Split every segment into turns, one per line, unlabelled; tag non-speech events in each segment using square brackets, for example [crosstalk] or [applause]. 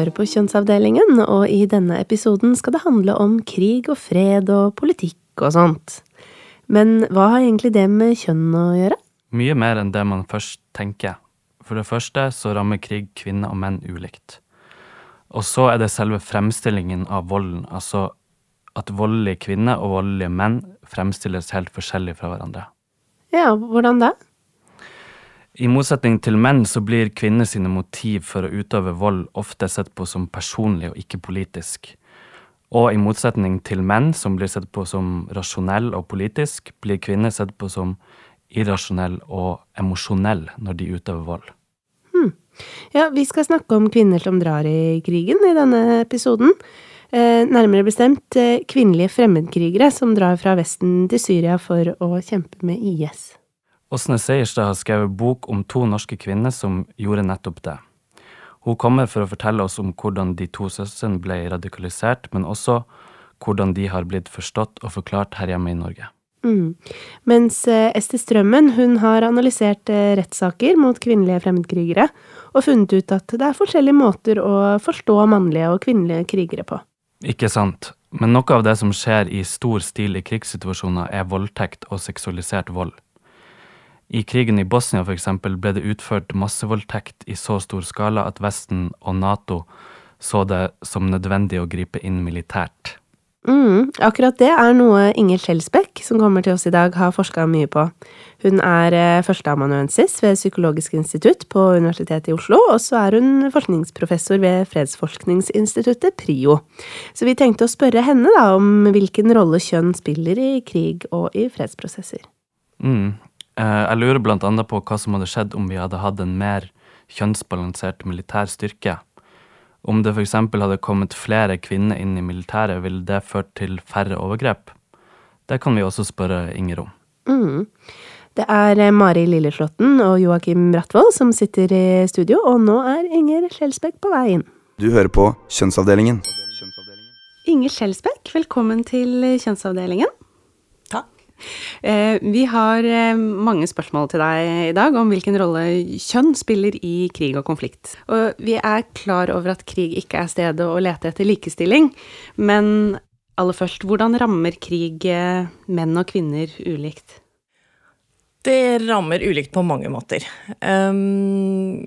Hører på Kjønnsavdelingen, og i denne episoden skal det handle om krig og fred og politikk og sånt. Men hva har egentlig det med kjønn å gjøre?
Mye mer enn det man først tenker. For det første så rammer krig kvinner og menn ulikt. Og så er det selve fremstillingen av volden, altså at voldelige kvinner og voldelige menn fremstilles helt forskjellig fra hverandre.
Ja, hvordan det?
I motsetning til menn så blir kvinner sine motiv for å utøve vold ofte sett på som personlig og ikke politisk. Og i motsetning til menn, som blir sett på som rasjonell og politisk, blir kvinner sett på som irrasjonell og emosjonell når de utøver vold.
Hmm. Ja, vi skal snakke om kvinner som drar i krigen i denne episoden. Eh, nærmere bestemt eh, kvinnelige fremmedkrigere som drar fra Vesten til Syria for å kjempe med IS.
Åsne Seierstad har skrevet bok om to norske kvinner som gjorde nettopp det. Hun kommer for å fortelle oss om hvordan de to søstrene ble radikalisert, men også hvordan de har blitt forstått og forklart her hjemme i Norge.
Mm. Mens Esti Strømmen hun har analysert eh, rettssaker mot kvinnelige fremmedkrigere, og funnet ut at det er forskjellige måter å forstå mannlige og kvinnelige krigere på.
Ikke sant, men noe av det som skjer i stor stil i krigssituasjoner, er voldtekt og seksualisert vold. I krigen i Bosnia f.eks. ble det utført massevoldtekt i så stor skala at Vesten og Nato så det som nødvendig å gripe inn militært.
Mm, akkurat det er noe Inger Skjelsbekk, som kommer til oss i dag, har forska mye på. Hun er eh, førsteamanuensis ved Psykologisk institutt på Universitetet i Oslo, og så er hun forskningsprofessor ved Fredsforskningsinstituttet, PRIO. Så vi tenkte å spørre henne da om hvilken rolle kjønn spiller i krig og i fredsprosesser.
Mm, jeg lurer annet på hva som hadde skjedd om vi hadde hatt en mer kjønnsbalansert militær styrke. Om det f.eks. hadde kommet flere kvinner inn i militæret, ville det ført til færre overgrep? Det kan vi også spørre Inger om.
Mm. Det er eh, Mari Lilleslåtten og Joakim Brattvold som sitter i studio, og nå er Inger Skjelsbekk på vei inn.
Du hører på Kjønnsavdelingen.
Inger Skjelsbekk, velkommen til Kjønnsavdelingen. Eh, vi har eh, mange spørsmål til deg i dag om hvilken rolle kjønn spiller i krig og konflikt. Og vi er klar over at krig ikke er stedet å lete etter likestilling, men aller først, hvordan rammer krig eh, menn og kvinner ulikt?
Det rammer ulikt på mange måter. Um,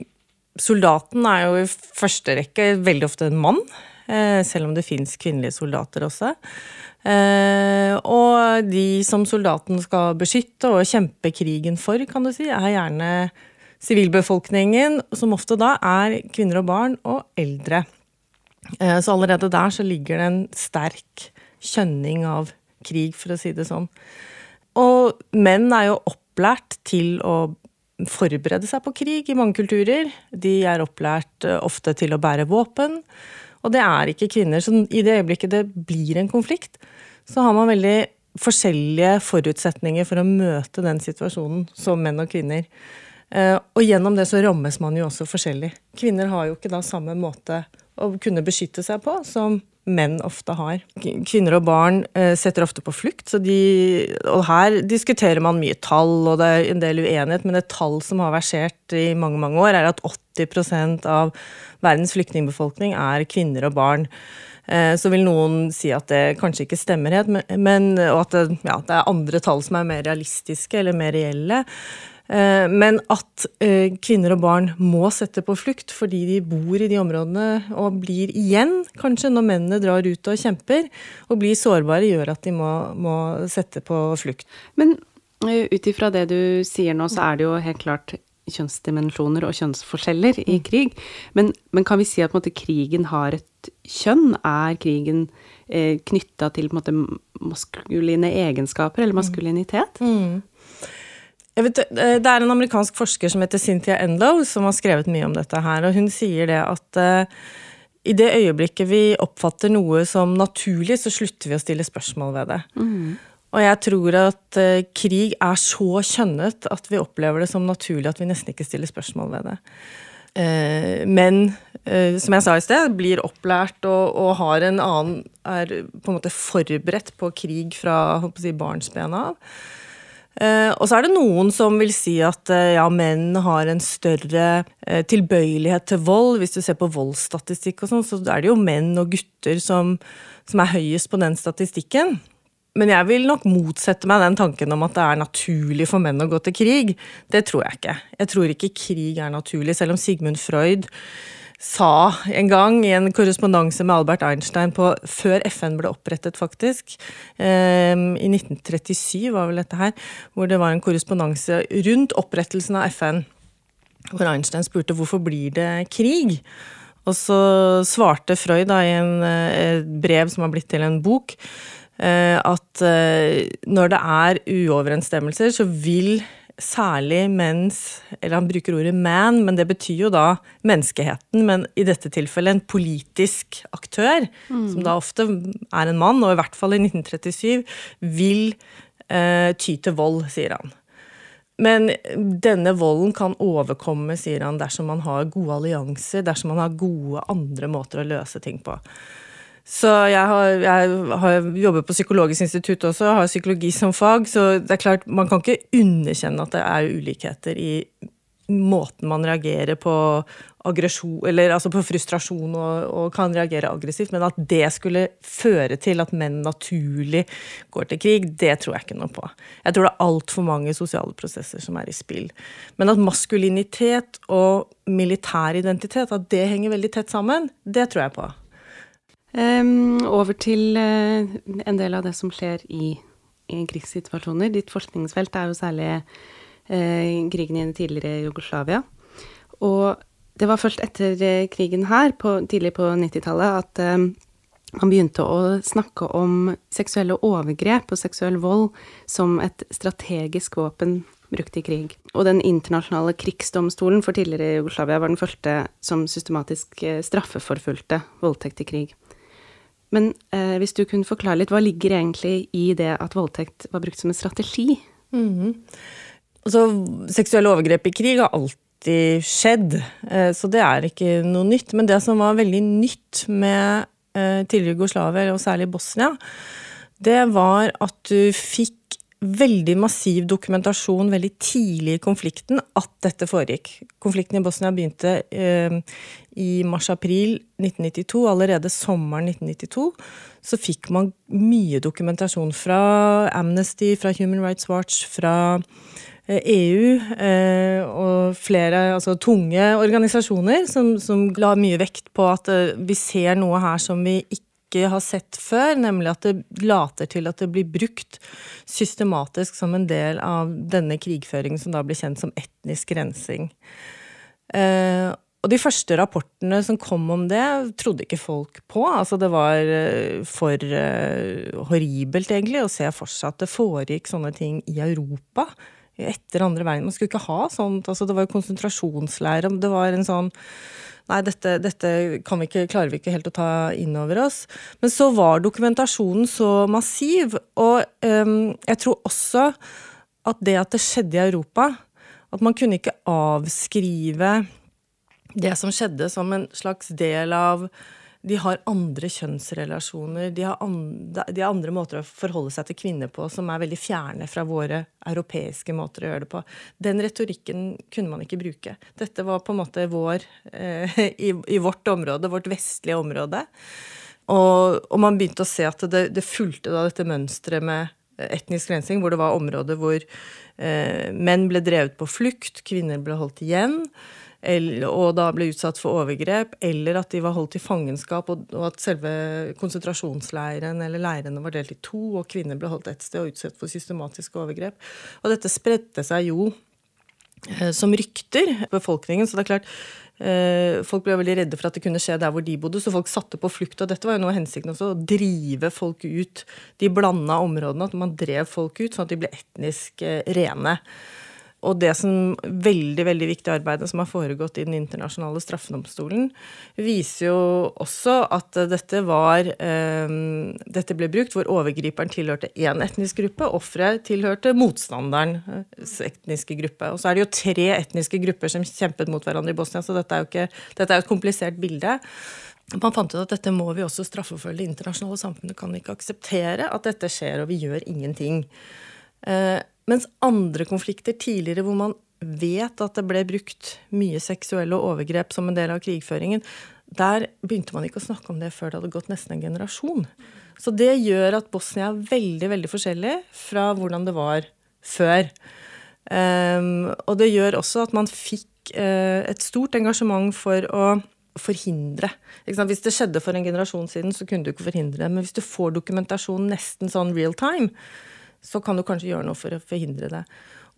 soldaten er jo i første rekke veldig ofte en mann, selv om det fins kvinnelige soldater også. Eh, og de som soldaten skal beskytte og kjempe krigen for, kan du si, er gjerne sivilbefolkningen, som ofte da er kvinner og barn og eldre. Eh, så allerede der så ligger det en sterk kjønning av krig, for å si det sånn. Og menn er jo opplært til å forberede seg på krig i mange kulturer. De er opplært eh, ofte til å bære våpen. Og det er ikke kvinner. Så i det øyeblikket det blir en konflikt, så har man veldig forskjellige forutsetninger for å møte den situasjonen som menn og kvinner. Eh, og gjennom det så rammes man jo også forskjellig. Kvinner har jo ikke da samme måte å kunne beskytte seg på som menn ofte har. Kvinner og barn eh, setter ofte på flukt, så de, og her diskuterer man mye tall, og det er en del uenighet, men et tall som har versert i mange, mange år, er at 80% av verdens flyktningbefolkning er kvinner og barn. Eh, så vil noen si at det kanskje ikke stemmer men, og at det, ja, det, er andre tall som er mer realistiske eller mer reelle. Eh, men at eh, kvinner og barn må sette på flukt fordi de bor i de områdene og blir igjen, kanskje når mennene drar ut og kjemper, og blir sårbare, gjør at de må, må sette på flukt.
Men ut ifra det du sier nå, så er det jo helt klart kjønnsdimensjoner og kjønnsforskjeller i mm. krig. Men, men, kan vi si at måte, krigen har et kjønn? Er krigen eh, knytta til måte, maskuline egenskaper eller mm. maskulinitet? Mm.
Vet, eh, det er en amerikansk forsker som heter Cynthia Enlow, som har skrevet mye om dette her, og hun sier det at uh, i det øyeblikket vi oppfatter noe som naturlig, så slutter vi å stille spørsmål ved det. Mm. Og jeg tror at uh, krig er så kjønnet at vi opplever det som naturlig at vi nesten ikke stiller spørsmål ved det. Uh, men som jeg sa i sted, blir opplært og, og, har en annen Er på en måte forberedt på krig fra si, barnsben av. Eh, og så er det noen som vil si at eh, ja, menn har en større eh, tilbøyelighet til vold. Hvis du ser på voldsstatistikk og sånn, så er det jo menn og gutter som, som er høyest på den statistikken. Men jeg vil nok motsette meg den tanken om at det er naturlig for menn å gå til krig. Det tror jeg ikke. Jeg tror ikke krig er naturlig, selv om Sigmund Freud sa en gang i en korrespondanse med Albert Einstein på, før FN ble opprettet, faktisk, um, i 1937 var vel dette her, hvor det var en korrespondanse rundt opprettelsen av FN, hvor Einstein spurte hvorfor blir det krig? Og så svarte Freud da, i en, et eh, brev som har blitt til en bok, Eh, at eh, når det er uoverensstemmelser, så vil særlig mens Eller han bruker ordet man, men det betyr jo da menneskeheten. Men i dette tilfellet en politisk aktør, mm. som da ofte er en mann, og i hvert fall i 1937, vil eh, ty til vold, sier han. Men denne volden kan overkomme, sier han, dersom man har gode allianser, dersom man har gode andre måter å løse ting på. Så jeg har, jeg har jobbet på Psykologisk institutt også, har psykologi som fag. Så det er klart, man kan ikke underkjenne at det er ulikheter i måten man reagerer på aggresjon, eller altså på frustrasjon og, og, kan reagere aggressivt, men at det skulle føre til at menn naturlig går til krig, det tror jeg ikke noe på. Jeg tror det er altfor mange sosiale prosesser som er i spill. Men at maskulinitet og militær identitet, at det henger veldig tett sammen, det tror jeg på.
Um, over til uh, en del av det som skjer i, i krigssituasjoner. Ditt forskningsfelt er jo særlig uh, krigen i det tidligere Jugoslavia. Og det var først etter uh, krigen her, på, tidlig på 90-tallet, at man begynte å snakke om seksuelle overgrep og seksuell vold som et strategisk våpen brukt i krig. Og den internasjonale krigsdomstolen for tidligere Jugoslavia var den første som systematisk straffeforfulgte voldtekt i krig. Men eh, hvis du kunne forklare litt, hva ligger egentlig i det at voldtekt var brukt som en strategi?
Mm -hmm. Altså, seksuelle overgrep i krig har alltid skjedd, eh, så det er ikke noe nytt. Men det som var veldig nytt med eh, tidligere Jugoslavia, og særlig Bosnia, det var at du fikk veldig massiv dokumentasjon veldig tidlig i konflikten at dette foregikk. Konflikten i Bosnia begynte eh, i mars-april 1992. Allerede sommeren 1992 så fikk man mye dokumentasjon fra Amnesty, fra Human Rights Watch, fra eh, EU eh, og flere altså tunge organisasjoner som, som la mye vekt på at eh, vi ser noe her som vi ikke ikke har sett før, nemlig at det later til at det blir brukt systematisk som en del av denne krigføringen som da blir kjent som etnisk rensing. Eh, og de første rapportene som kom om det, trodde ikke folk på. Altså det var eh, for uh, horribelt, egentlig, å se for seg at det foregikk sånne ting i Europa etter andre verden. Man skulle ikke ha sånt. Altså det var konsentrasjonsleir. Det var en sånn Nei, dette, dette vi ikke, klarer vi ikke helt å ta inn over oss. Men så var dokumentasjonen så massiv, og um, jeg tror også at det at det skjedde i Europa At man kunne ikke avskrive det som skjedde, som en slags del av de har andre kjønnsrelasjoner. De har, andre, de har, andre, måter å forholde seg til kvinner på som er veldig fjerne fra våre europeiske måter å gjøre det på. Den retorikken kunne man ikke bruke. Dette var på en måte vår eh, i, i, vårt område, vårt vestlige område. Og, og man begynte å se at det, det fulgte da dette mønsteret med etnisk rensing, hvor det var områder hvor eh, menn ble drevet på flukt, kvinner ble holdt igjen og da ble utsatt for overgrep, eller at de var holdt i fangenskap, og, at selve konsentrasjonsleiren eller leirene var delt i to, og kvinner ble holdt ett sted og utsatt for systematiske overgrep. Og dette spredte seg jo eh, som rykter befolkningen, så det er klart eh, Folk ble veldig redde for at det kunne skje der hvor de bodde, så folk satte på flukt. Og dette var jo noe av hensikten også, å drive folk ut de blanda områdene. At man drev folk ut sånn at de ble etnisk eh, rene. Og det som veldig veldig viktige arbeidet som har foregått i Den internasjonale straffedomstolen, viser jo også at dette var um, Dette ble brukt hvor overgriperen tilhørte én etnisk gruppe, offeret tilhørte motstanderens etniske gruppe. Og så er det jo tre etniske grupper som kjempet mot hverandre i Bosnia, så dette er jo ikke, dette er et komplisert bilde. Man fant ut at dette må vi også straffeforfølge. Det internasjonale samfunnet kan ikke akseptere at dette skjer, og vi gjør ingenting. Uh, Mens andre konflikter tidligere hvor man vet at det ble brukt mye seksuelle overgrep som en del av krigføringen, der begynte man ikke å snakke om det før det hadde gått nesten en generasjon. Så det gjør at Bosnia er veldig, veldig forskjellig fra hvordan det var før. Um, og det gjør også at man fikk uh, et stort engasjement for å forhindre. Hvis det skjedde for en generasjon siden, så kunne du ikke forhindre det. Men hvis du får dokumentasjon nesten sånn real time, så kan du kanskje gjøre noe for å forhindre det.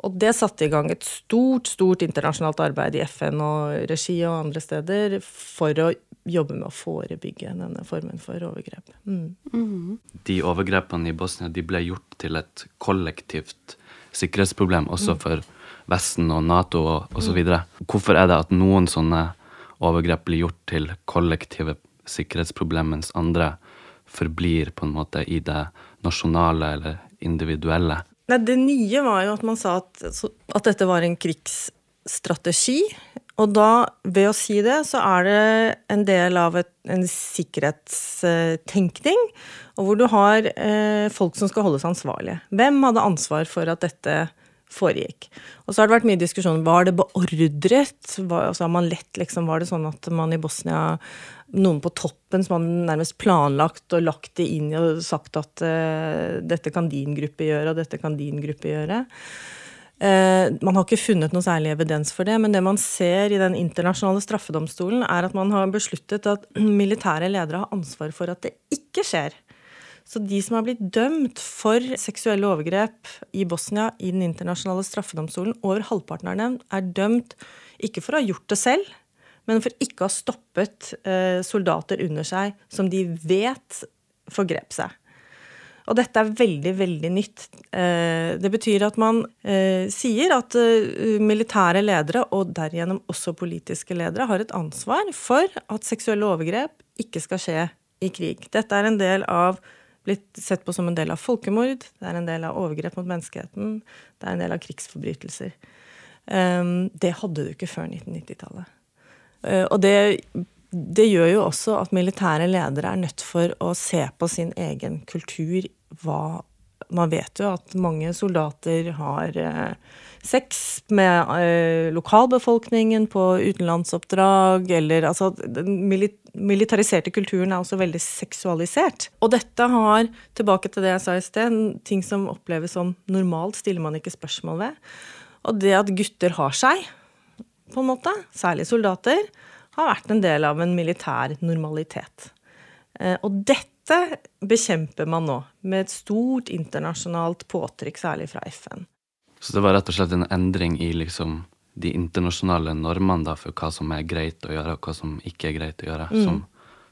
Og det satte i gang et stort, stort internasjonalt arbeid i FN og regi og andre steder for å jobbe med å forebygge denne formen for overgrep. Mm.
Mm. De overgrepene i Bosnia de ble gjort til et kollektivt sikkerhetsproblem også mm. for Vesten og Nato og osv. Hvorfor er det at noen sånne overgrep blir gjort til kollektive sikkerhetsproblem, mens andre forblir på en måte i det nasjonale eller individuelle?
Nei, det nye var jo at man sa at, at dette var en krigsstrategi. Og da, ved å si det, så er det en del av et, en sikkerhetstenkning, og hvor du har eh, folk som skal holdes ansvarlige. Hvem hadde ansvar for at dette foregikk. Og så har det vært mye diskusjon. Var det beordret? Var, altså, man lett, liksom, var det sånn at man i Bosnia Noen på toppen som hadde nærmest planlagt og lagt det inn og sagt at uh, dette kan din gruppe gjøre, og dette kan din gruppe gjøre. Uh, man har ikke funnet noe særlig evidens for det, men det man ser i den internasjonale straffedomstolen, er at man har besluttet at militære ledere har ansvar for at det ikke skjer. Så de som har blitt dømt for seksuelle overgrep i Bosnia i den internasjonale straffedomstolen, over halvparten av dem er dømt ikke for å ha gjort det selv, men for ikke å ha stoppet eh, soldater under seg som de vet forgrep seg. Og dette er veldig, veldig nytt. Eh, det betyr at man eh, sier at militære ledere, og derigjennom også politiske ledere, har et ansvar for at seksuelle overgrep ikke skal skje i krig. Dette er en del av blitt sett på som en del av folkemord, det er en del av overgrep mot menneskeheten, det er en del av krigsforbrytelser. Um, det hadde du ikke før 1990-tallet. Uh, og det, det, gjør jo også at militære ledere er nødt for å se på sin egen kultur. Hva, man vet jo at mange soldater har uh, sex med eh, lokalbefolkningen på utenlandsoppdrag, eller altså den militariserte kulturen er også veldig seksualisert. Og dette har, tilbake til det jeg sa i sted, ting som oppleves som normalt, stiller man ikke spørsmål ved. Og det at gutter har seg, på en måte, særlig soldater, har vært en del av en militær normalitet. Eh, og dette bekjemper man nå, med et stort internasjonalt påtrykk, særlig fra FN.
Så det var rett og slett en endring i liksom de internasjonale normene da, for hva som er greit å gjøre, og hva som ikke er greit å gjøre, mm. som,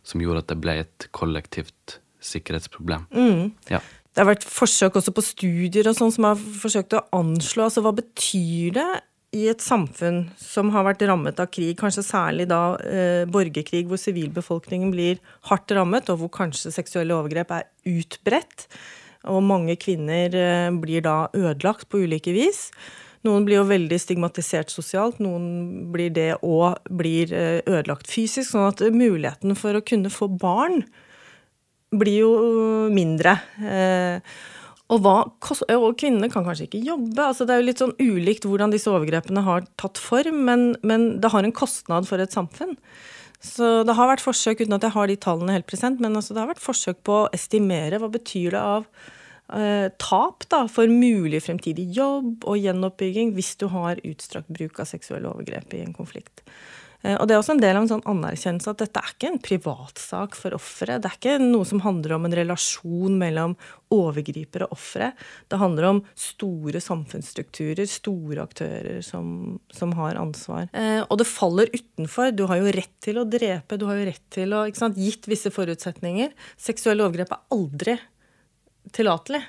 som, gjorde at det ble et kollektivt sikkerhetsproblem. Mm.
Ja. Det har vært forsøk også på studier og sånn som har forsøkt å anslå altså hva betyr det i et samfunn som har vært rammet av krig, kanskje særlig da eh, borgerkrig, hvor sivilbefolkningen blir hardt rammet, og hvor kanskje seksuelle overgrep er utbredt, og mange kvinner eh, blir da ødelagt på ulike vis. Noen blir jo veldig stigmatisert sosialt, noen blir det og blir eh, ødelagt fysisk. Sånn at muligheten for å kunne få barn blir jo mindre. Eh, og, hva, og kvinnene kan kanskje ikke jobbe. altså Det er jo litt sånn ulikt hvordan disse overgrepene har tatt form, men, men det har en kostnad for et samfunn. Så det har vært forsøk, uten at jeg har de tallene helt present, men altså det har vært forsøk på å estimere hva betyr det av eh, tap da, for mulig fremtidig jobb og gjenoppbygging hvis du har utstrakt bruk av seksuelle overgrep i en konflikt. Eh, og Det er også en del av en sånn anerkjennelse at dette er ikke en privatsak for offeret. Det er ikke noe som handler om en relasjon mellom overgriper og ofre. Det handler om store samfunnsstrukturer, store aktører som, som har ansvar. Eh, og det faller utenfor. Du har jo rett til å drepe, du har jo rett til å sant, Gitt visse forutsetninger. Seksuelle overgrep er aldri tillatelig.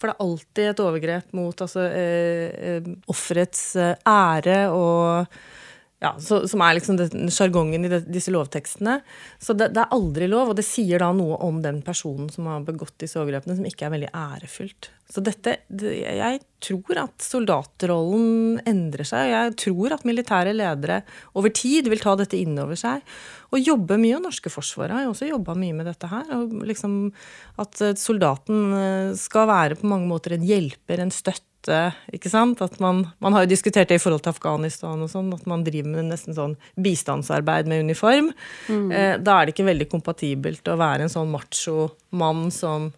For det er alltid et overgrep mot altså, eh, eh offerets ære og ja, så, Som er liksom sjargongen i det, disse lovtekstene. Så det, det, er aldri lov, og det sier da noe om den personen som har begått disse overgrepene, som ikke er veldig ærefullt. Så dette det, Jeg tror at soldatrollen endrer seg, og jeg tror at militære ledere over tid vil ta dette inn over seg og jobbe mye. Og norske forsvaret har jo også jobba mye med dette her. og liksom At soldaten eh, skal være på mange måter en hjelper, en støtt beskytte ikke sant? At man, man har jo diskutert det i forhold til Afghanistan og sånn, at man driver med nesten sånn bistandsarbeid med uniform. Mm. Eh, da er det ikke veldig kompatibelt å være en sånn macho mann som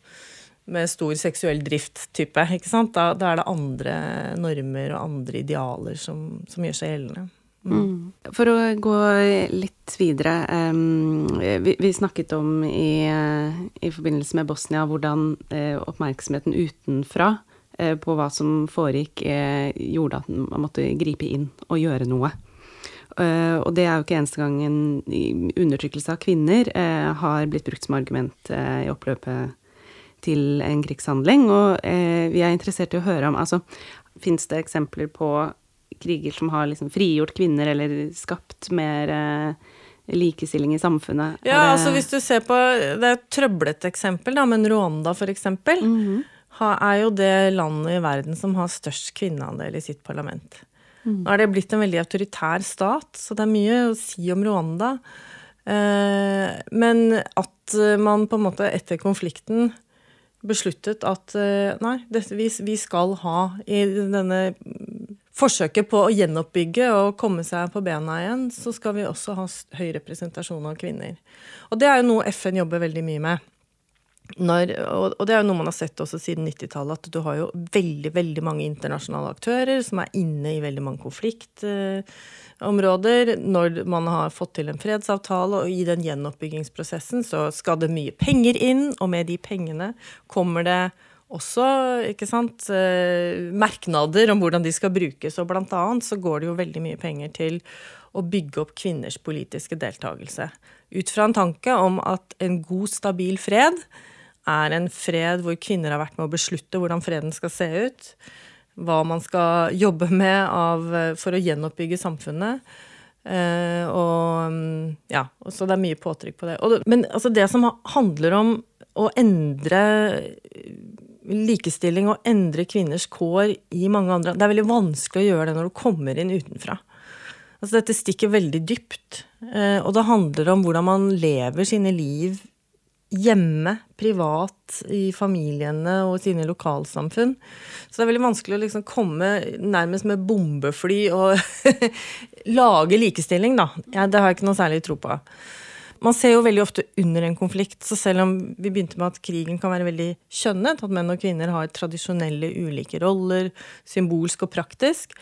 med stor seksuell drift-type. ikke sant? Da, da, er det andre normer og andre idealer som, som gjør seg gjeldende.
Mm. For å gå litt videre. Um, vi, vi, snakket om i, i, forbindelse med Bosnia hvordan uh, oppmerksomheten utenfra på hva som foregikk, uh, gjorde at man måtte gripe inn og gjøre noe. og det er jo ikke eneste gang en undertrykkelse av kvinner har blitt brukt som argument i oppløpet til en krigshandling. Og vi er interessert i å høre om altså, Fins det eksempler på kriger som har liksom frigjort kvinner eller skapt mer eh, likestilling i samfunnet.
Ja, altså hvis du ser på Det er et trøblete eksempel, da, men Rwanda for eksempel, mm -hmm. Er jo det landet i verden som har størst kvinneandel i sitt parlament. Mm. Nå er det blitt en veldig autoritær stat, så det er mye å si om Rwanda. Eh, men at man på en måte etter konflikten besluttet at eh, nei, vi skal ha i denne forsøket på å gjenoppbygge og komme seg på bena igjen, så skal vi også ha høy representasjon av kvinner. Og det er jo noe FN jobber veldig mye med. Når, og det er jo noe man har sett også siden 90-tallet, at du har jo veldig veldig mange internasjonale aktører som er inne i veldig mange konfliktområder. Når man har fått til en fredsavtale, og i den gjenoppbyggingsprosessen så skal det mye penger inn, og med de pengene kommer det også ikke sant, eh, merknader om hvordan de skal brukes. Og blant annet så går det jo veldig mye penger til å bygge opp kvinners politiske deltakelse. Ut fra en tanke om at en god, stabil fred er en fred hvor kvinner har vært med å beslutte hvordan freden skal se ut. Hva man skal jobbe med av, for å gjenoppbygge samfunnet. Uh, og ja, så det er mye påtrykk på det. Og, men altså, det som handler om å endre likestilling og endre kvinners kår i mange andre Det er veldig vanskelig å gjøre det når du kommer inn utenfra. Altså, dette stikker veldig dypt. Uh, og det handler om hvordan man lever sine liv hjemme, privat, i familiene og sine lokalsamfunn. Så det er veldig vanskelig å liksom komme nærmest med bombefly og [laughs] lage likestilling, da. Ja, det har jeg ikke noe særlig tro på. Man ser jo veldig ofte under en konflikt, så selv om vi begynte med at krigen kan være veldig kjønnet, at menn og kvinner har tradisjonelle ulike roller, symbolsk og praktisk,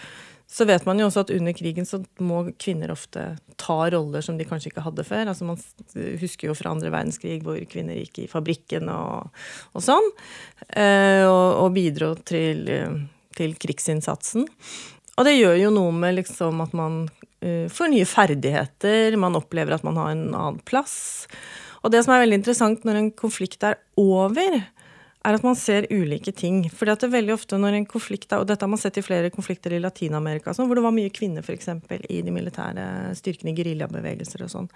så vet man jo også at under krigen så må kvinner ofte ta roller som de kanskje ikke hadde før. Altså Man husker jo fra andre verdenskrig hvor kvinner gikk i fabrikken og, og sånn. Eh, og, og, bidro til, til krigsinnsatsen. Og det gjør jo noe med liksom at man Eh, får nye ferdigheter, man opplever at man har en annen plass. Og det som er veldig interessant når en konflikt er over, er at man ser ulike ting. For det er veldig ofte når en konflikt Og dette har man sett i flere konflikter i Latin-Amerika, sånn, hvor det var mye kvinner f.eks. i de militære styrkene, i geriljabevegelser og sånn.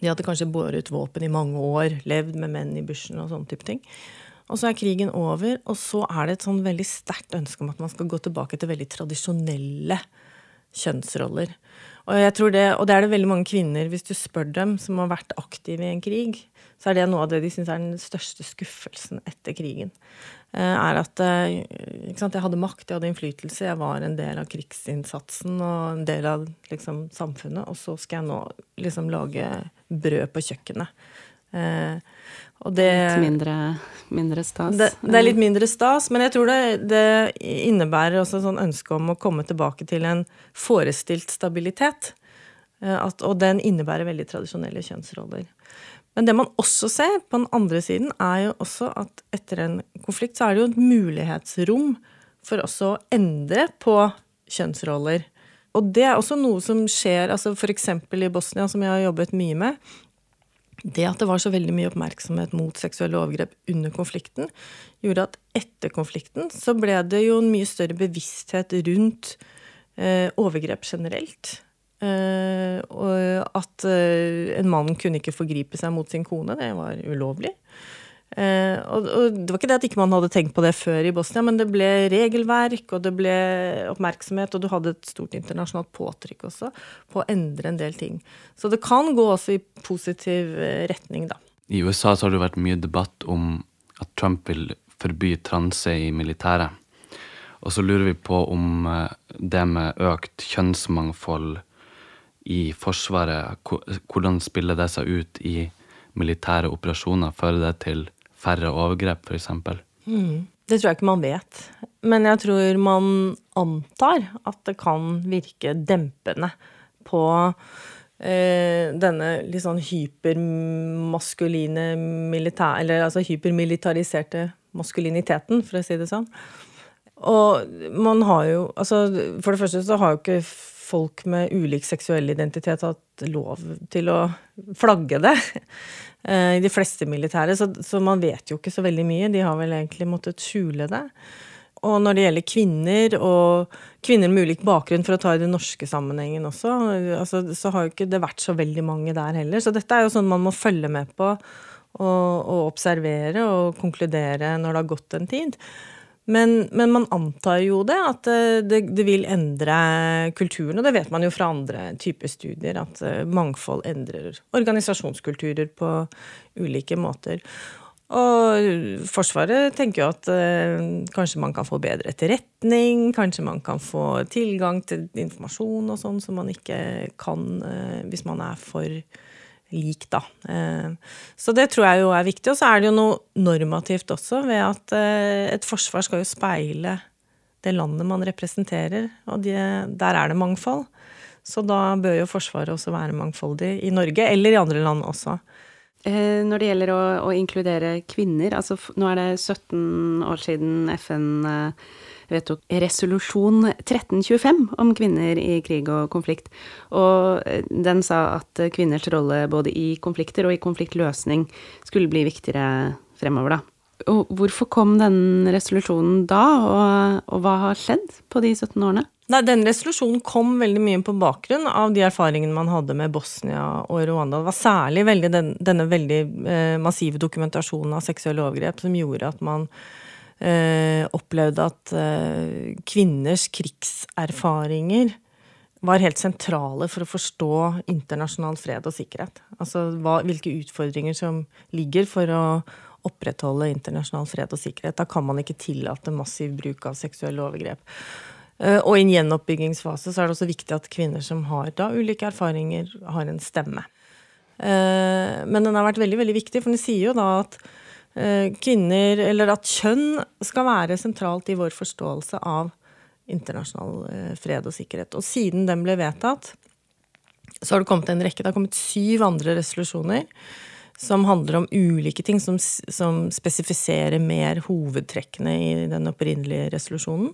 De hadde kanskje båret våpen i mange år, levd med menn i bushen og sånne type ting. Og så er krigen over, og så er det et sånn veldig sterkt ønske om at man skal gå tilbake til veldig tradisjonelle kjønnsroller. Og, jeg tror det, og det er det veldig mange kvinner, hvis du spør dem, som har vært aktive i en krig, så er det noe av det de syns er den største skuffelsen etter krigen. Eh, er at eh, sant, jeg hadde makt, jeg hadde innflytelse, jeg var en del av krigsinnsatsen og en del av liksom, samfunnet, og så skal jeg nå liksom lage brød på kjøkkenet. Eh,
det, litt mindre, mindre stas?
Det, det, er litt mindre stas, men jeg tror det, det innebærer også et sånn ønske om å komme tilbake til en forestilt stabilitet. At, og den innebærer veldig tradisjonelle kjønnsroller. Men det man også ser på den andre siden, er jo også at etter en konflikt så er det jo et mulighetsrom for også å endre på kjønnsroller. Og det er også noe som skjer altså f.eks. i Bosnia, som jeg har jobbet mye med det at det var så veldig mye oppmerksomhet mot seksuelle overgrep under konflikten, gjorde at etter konflikten så ble det jo en mye større bevissthet rundt eh, overgrep generelt. Eh, og at eh, en mann kunne ikke forgripe seg mot sin kone, det var ulovlig. Eh, og, det var ikke det at ikke man hadde tenkt på det før i Bosnia, men det ble regelverk, og det ble oppmerksomhet, og du hadde et stort internasjonalt påtrykk også på å endre en del ting. Så det kan gå også i positiv retning, da.
I USA så har det vært mye debatt om at Trump vil forby transe i militæret. Og så lurer vi på om det med økt kjønnsmangfold i Forsvaret, hvordan spiller det seg ut i militære operasjoner? Fører det til færre overgrep, f.eks.?
Mm. Det tror jeg ikke man vet. Men jeg tror man antar at det kan virke dempende på eh, denne litt sånn hypermaskuline militær... Eller altså hypermilitariserte maskuliniteten, for å si det sånn. Og man har jo Altså, for det første så har jo ikke folk med ulik seksuell identitet hatt lov til å flagge det. [laughs] Eh, I de fleste militære, så, så, man vet jo ikke så veldig mye. De har vel egentlig måttet skjule det. Og når det gjelder kvinner, og kvinner med ulik bakgrunn, for å ta i den norske sammenhengen også, altså, så har jo ikke det vært så veldig mange der heller. Så dette er jo sånn man må følge med på og, og observere og konkludere når det har gått en tid. Men, men, man antar jo det, at eh, det, det, vil endre kulturen. Og det vet man jo fra andre typer studier, at eh, mangfold endrer organisasjonskulturer på ulike måter. Og Forsvaret tenker jo at eh, kanskje man kan få bedre etterretning, kanskje man kan få tilgang til informasjon og sånn som man ikke kan eh, hvis man er for lik, da. Eh, så det tror jeg jo er viktig. Og så er det jo noe normativt også ved at eh, et forsvar skal jo speile det landet man representerer, og de, der er det mangfold. Så da bør jo Forsvaret også være mangfoldig i Norge, eller i andre land også.
Eh, når det gjelder å, å inkludere kvinner, altså nå er det 17 år siden FN vedtok resolusjon 1325 om kvinner i krig og konflikt. Og eh, den sa at kvinners rolle både i konflikter og i konfliktløsning skulle bli viktigere fremover, da. Og hvorfor kom den resolusjonen da, og, og hva har skjedd på de 17 årene?
Nei, Den resolusjonen kom veldig mye på bakgrunn av de erfaringene man hadde med Bosnia og Rwanda. Det var særlig den, denne veldig eh, massive dokumentasjonen av seksuelle overgrep som gjorde at man opplevde at eh, kvinners krigserfaringer var helt sentrale for å forstå internasjonal fred og sikkerhet. Altså hva, hvilke utfordringer som ligger for å opprettholde internasjonal fred og sikkerhet. Da kan man ikke tillate massiv bruk av seksuelle overgrep. Eh, og i en gjenoppbyggingsfase så er det også viktig at kvinner som har da ulike erfaringer, har en stemme. Eh, men den har vært veldig, veldig viktig, for den sier jo da at Eh, kvinner, eller at kjønn skal være sentralt i vår forståelse av internasjonal eh, fred og sikkerhet. Og siden den ble vedtatt, så har det kommet en rekke. Det har kommet syv andre resolusjoner som handler om ulike ting som, som spesifiserer mer hovedtrekkene i den opprinnelige resolusjonen.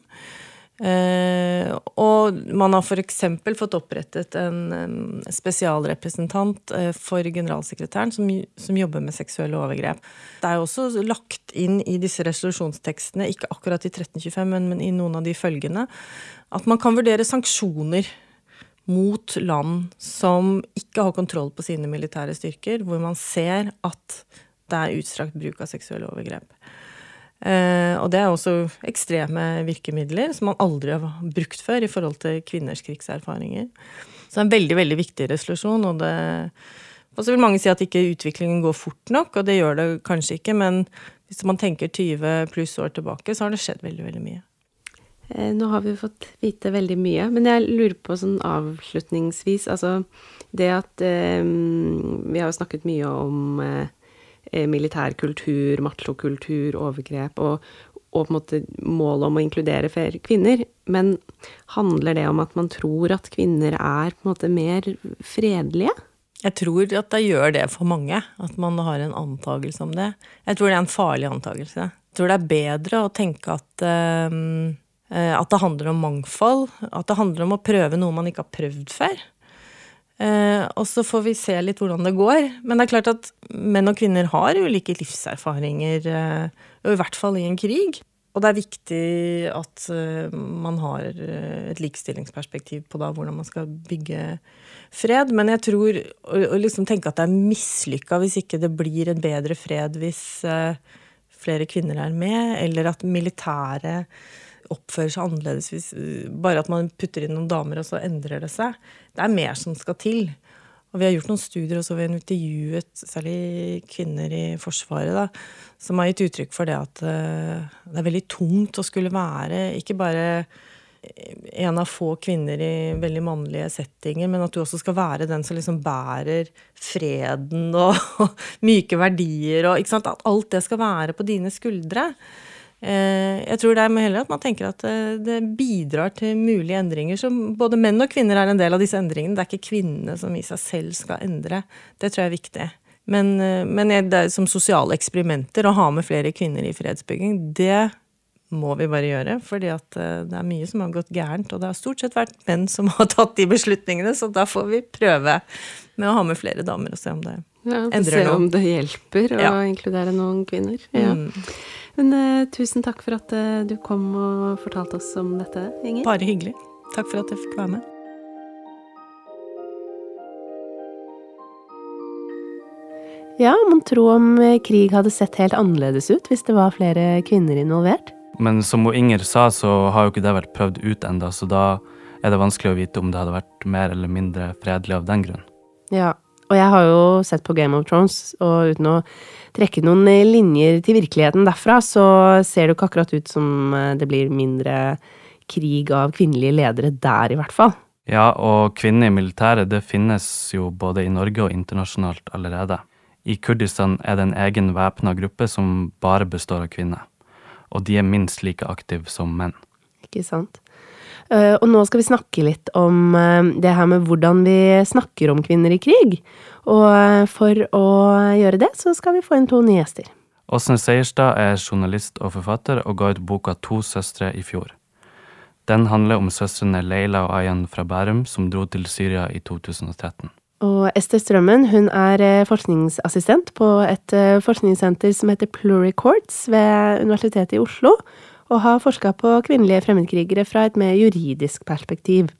Eh, og man har f.eks. fått opprettet en, en spesialrepresentant eh, for generalsekretæren som, som, jobber med seksuelle overgrep. Det er jo også lagt inn i disse resolusjonstekstene, ikke akkurat i 1325, men, men i noen av de følgende, at man kan vurdere sanksjoner mot land som ikke har kontroll på sine militære styrker, hvor man ser at det er utstrakt bruk av seksuelle overgrep. Eh, og det er også ekstreme virkemidler som man aldri har brukt før i forhold til kvinners krigserfaringer. Så det er en veldig, veldig viktig resolusjon, og og så vil mange si at ikke utviklingen går fort nok, og det gjør det kanskje ikke, men hvis man tenker 20 pluss år tilbake, så har det skjedd veldig, veldig mye.
Eh, nå har vi fått vite veldig mye, men jeg lurer på sånn avslutningsvis, altså det at eh, Vi har jo snakket mye om eh, Eh, militærkultur, machokultur, overgrep og, og på en måte målet om å inkludere flere kvinner. Men handler det om at man tror at kvinner er på en måte mer fredelige?
Jeg tror at det gjør det for mange, at man har en antakelse om det. Jeg tror det er en farlig antakelse. Jeg tror det er bedre å tenke at, uh, at det handler om mangfold. At det handler om å prøve noe man ikke har prøvd før. Eh, og så får vi se litt hvordan det går. Men det er klart at menn og kvinner har ulike livserfaringer, eh, i hvert fall i en krig. Og det er viktig at eh, man har et likestillingsperspektiv på da, hvordan man skal bygge fred. Men jeg tror å, liksom tenke at det er mislykka hvis ikke det blir en bedre fred hvis flere kvinner er med, eller at militæret oppfører seg annerledes hvis bare at man putter inn noen damer, og så endrer det seg. Det er mer som skal til. Og vi har gjort noen studier også, så har intervjuet særlig kvinner i Forsvaret, da, som har gitt uttrykk for det at uh, det er veldig tungt å skulle være ikke bare en av få kvinner i veldig mannlige settinger, men at du også skal være den som liksom bærer freden og, og [laughs] myke verdier og ikke sant, At alt det skal være på dine skuldre. Eh, jeg tror det er heller at man tenker at eh, det bidrar til mulige endringer. som både menn og kvinner er en del av disse endringene. Det er ikke kvinnene som i seg selv skal endre. Det tror jeg er viktig. Men, eh, men det er som sosiale eksperimenter å ha med flere kvinner i fredsbygging, det må vi bare gjøre. fordi at det er mye som har gått gærent. Og det har stort sett vært menn som [laughs] har tatt de beslutningene, så da får vi prøve med å ha med flere damer og se om det ja, endrer
noe. Se om det hjelper å ja. inkludere noen kvinner. Ja. Mm. Men uh, tusen takk for at uh, du kom og fortalte oss om dette, Inger.
Bare hyggelig. Takk for at jeg fikk være med.
Ja, man tro om eh, krig hadde sett helt annerledes ut hvis det var flere kvinner involvert?
Men som Inger sa, så har jo ikke det vært prøvd ut enda, så da er det vanskelig å vite om det hadde vært mer eller mindre fredelig av den grunn.
Ja, og jeg har jo sett på Game of Thrones, og uten å trekke noen linjer til virkeligheten derfra, så ser det jo ikke akkurat ut som eh, det blir mindre krig av kvinnelige ledere der, i hvert fall.
Ja, og kvinner i militæret, det finnes jo både i Norge og internasjonalt allerede. I Kurdistan er det en egen væpna gruppe som bare består av kvinner. Og de er minst like aktive som menn.
Ikke sant. Eh, og nå skal vi snakke litt om eh, det her med hvordan vi snakker om kvinner i krig. Og eh, for å gjøre det, så skal vi få inn to nye gjester.
Åsne Seierstad er journalist og forfatter, og ga ut boka To søstre i fjor. Den handler om søstrene Leila og Ayan fra Bærum, som dro til Syria i 2013.
Og Ester Strømmen hun er forskningsassistent på et forskningssenter som heter Pluricourts ved Universitetet i Oslo og har forska på kvinnelige fremmedkrigere fra et mer juridisk perspektiv.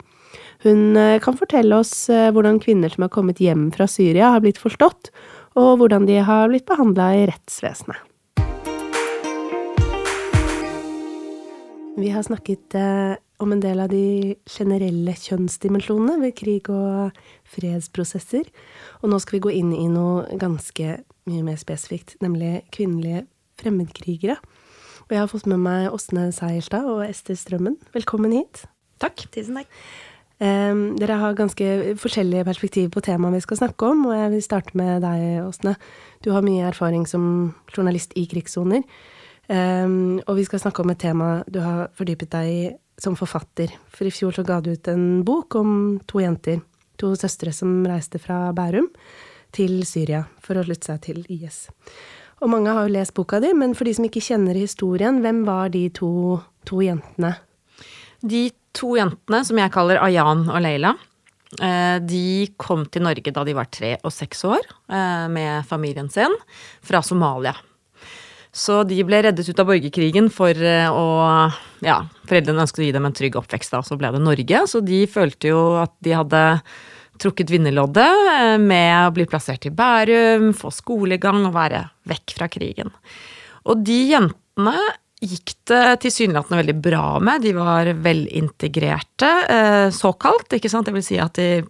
Hun eh, kan fortelle oss eh, hvordan kvinner som har kommet hjem fra Syria, har blitt forstått, og hvordan de har blitt behandla i rettsvesenet. Vi har snakket eh, om en del av de generelle kjønnsdimensjonene ved krig og fredsprosesser, og nå skal vi gå inn i noe ganske mye mer spesifikt, nemlig kvinnelige fremmedkrigere. Og jeg har fått med meg Åsne Seierstad og Ester Strømmen. Velkommen hit.
Takk. Tusen takk.
Um, dere har ganske forskjellige perspektiver på temaet vi skal snakke om, og jeg vil starte med deg, Åsne. Du har mye erfaring som journalist i krigssoner. Um, og vi skal snakke om et tema du har fordypet deg i som forfatter. For i fjor så ga du ut en bok om to jenter, to søstre som reiste fra Bærum til Syria for å slutte seg til IS. Og mange har jo lest boka di, men for de som ikke kjenner historien, hvem var de to, to jentene?
De to jentene, som jeg kaller Ayan og Leila, eh, de kom til Norge da de var tre og seks år eh, med familien sin fra Somalia. Så de ble reddet ut av borgerkrigen for eh, å Ja, foreldrene ønsket å gi dem en trygg oppvekst, da, så ble det Norge. Så de følte jo at de hadde trukket vinnerloddet eh, med å bli plassert i Bærum, få skolegang og være vekk fra krigen. Og de jentene gikk det tilsynelatende veldig bra med. De var velintegrerte, eh, såkalt. ikke sant? Det vil si at de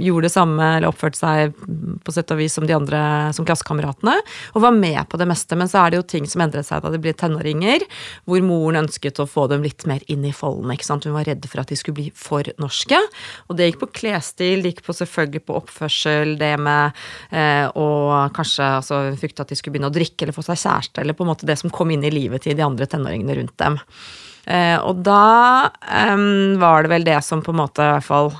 gjorde det samme, eller oppførte seg på sett og vis som de andre, som klassekameratene, og var med på det meste. Men så er det jo ting som endret seg da de ble tenåringer, hvor moren ønsket å få dem litt mer inn i folden. ikke sant? Hun var redd for at de skulle bli for norske. Og det gikk på klesstil, det gikk på selvfølgelig på oppførsel, det med eh, å kanskje altså, frykte at de skulle begynne å drikke eller få seg kjæreste, eller på en måte det som kom inn i livet til de andre tenåringene rundt dem. Eh, og da var det vel det som på en måte i hvert fall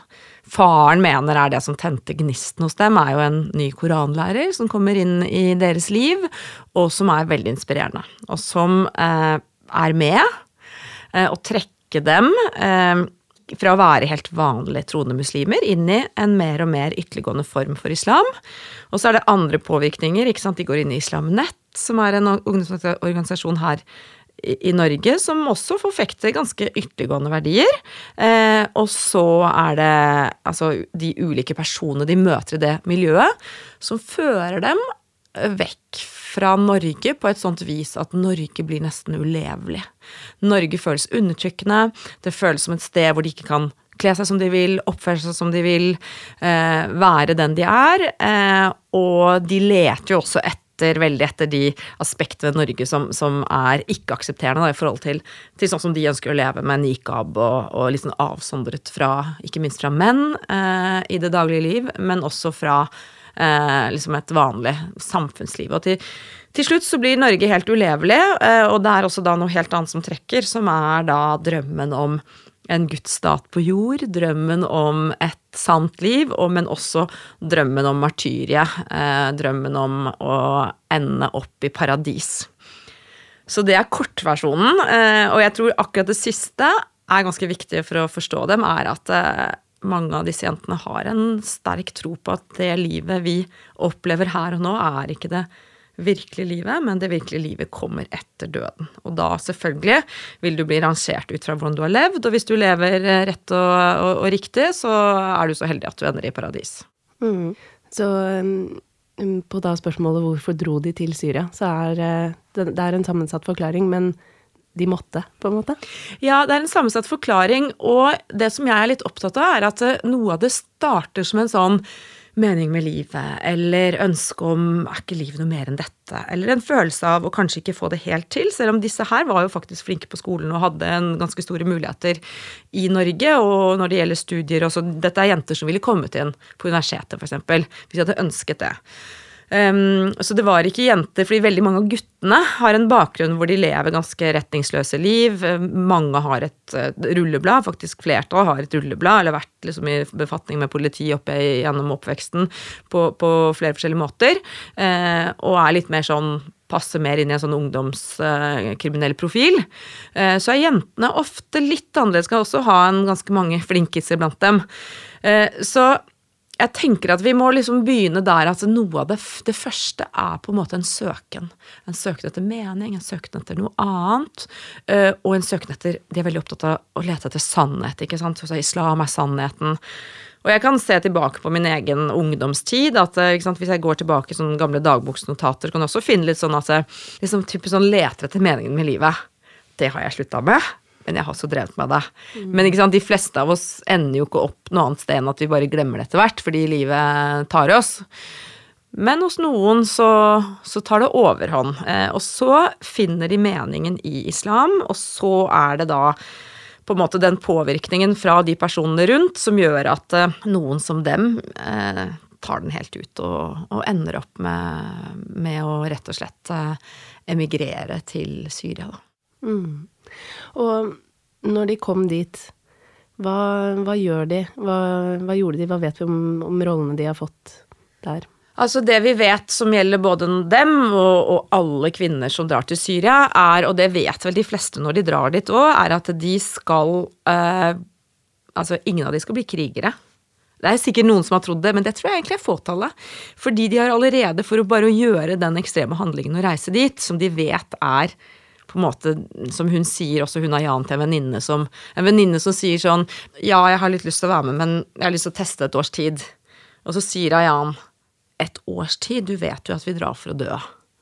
faren mener er det som tente gnisten hos dem, er jo en ny koranlærer som kommer inn i deres liv, og som er veldig inspirerende. Og som eh, er med eh, å trekke dem fra å være helt vanlige troende muslimer inn i en mer og mer ytterliggående form for islam. Og så er det andre påvirkninger. ikke sant? De går inn i Islam Nett, som er en ungdomsorganisasjon her i Norge som også forfekter ganske ytterliggående verdier. Eh, og så er det altså de ulike personene de møter i det miljøet, som fører dem vekk fra Norge på et sånt vis at Norge blir nesten ulevelig. Norge føles undertrykkende, det føles som et sted hvor de ikke kan kle seg som de vil, oppføre seg som de vil, eh, være den de er. Eh, og de leter jo også etter veldig etter de aspektene ved Norge som, som er ikke-aksepterende i forhold til, til, sånn som de ønsker å leve med nikab og, og sånn avsondret fra, ikke minst fra menn eh, i det daglige liv, men også fra eh, liksom et vanlig samfunnsliv. Og til, til slutt så blir Norge helt ulevelig, eh, og det er også da noe helt annet som trekker, som er da drømmen om en gudsstat på jord, drømmen om et sant liv, men også drømmen om martyriet. Eh, drømmen om å ende opp i paradis. Så det er kortversjonen, eh, og jeg tror akkurat det siste er ganske viktig for å forstå dem, er at eh, mange av disse jentene har en sterk tro på at det livet vi opplever her og nå, er ikke det virkelige livet, men det virkelige livet kommer etter døden. Og da selvfølgelig vil du bli rangert ut fra hvordan du har levd, og hvis du lever rett og, og, og riktig, så er du så heldig at du ender i paradis.
Mm. Så um, på da spørsmålet hvorfor dro de til Syria, så er uh, det, det er en sammensatt forklaring, men de måtte, på en måte?
Ja, det er en sammensatt forklaring, og det som jeg er litt opptatt av, er at uh, noe av det starter som en sånn mening med livet, eller ønske om er ikke livet noe mer enn dette, eller en følelse av å kanskje ikke få det helt til, selv om disse her var jo faktisk flinke på skolen og hadde en ganske store muligheter i Norge, og når det gjelder studier også, dette er jenter som ville kommet inn på universitetet, f.eks., hvis de hadde ønsket det. Um, så det var ikke jenter, fordi veldig mange av guttene har en bakgrunn hvor de lever ganske retningsløse liv. Mange har et uh, rulleblad, faktisk flertall har et rulleblad, eller vært liksom, i befatning med politi oppe gjennom oppveksten på, på, flere forskjellige måter. Uh, og er litt mer sånn passer mer inn i en sånn ungdomskriminell uh, profil. Uh, så er jentene ofte litt annerledes, skal også ha en ganske mange flinkiser blant dem. Uh, så jeg tenker at vi må liksom begynne der at noe av det, det, første er på en måte en søken. En søken etter mening, en søken etter noe annet. Uh, og en søken etter De er veldig opptatt av å lete etter sannhet. ikke sant? Så islam er sannheten. Og jeg kan se tilbake på min egen ungdomstid. at sant, Hvis jeg går tilbake i gamle dagboksnotater, kan jeg også finne litt sånn at jeg liksom, sånn leter etter meningen med livet. Det har jeg slutta med men jeg har også drevet med det. Mm. Men ikke sant, de fleste av oss ender jo ikke opp noe annet sted enn at vi bare glemmer det etter hvert, fordi livet tar oss. Men hos noen så, så tar det overhånd. Eh, og så finner de meningen i islam, og så er det da på en måte den påvirkningen fra de personene rundt som gjør at eh, noen som dem eh, tar den helt ut og, og ender opp med, med, å rett og slett eh, emigrere til Syria, da.
Mm. Og når de kom dit, hva, hva gjør de? Hva, hva, gjorde de? Hva vet vi om, om, rollene de har fått der?
Altså Det vi vet som gjelder både dem og, og, alle kvinner som drar til Syria, er, og det vet vel de fleste når de drar dit òg, er at de skal eh, Altså, ingen av de skal bli krigere. Det er sikkert noen som har trodd det, men det tror jeg egentlig er fåtallet. Fordi de har allerede, for å bare gjøre den ekstreme handlingen å reise dit, som de vet er på en måte, som hun sier, også hun har Jan til en venninne som En venninne som sier sånn Ja, jeg har litt lyst til å være med, men jeg har lyst til å teste et års tid. Og så sier Ayan Et års tid? Du vet jo at vi drar for å dø.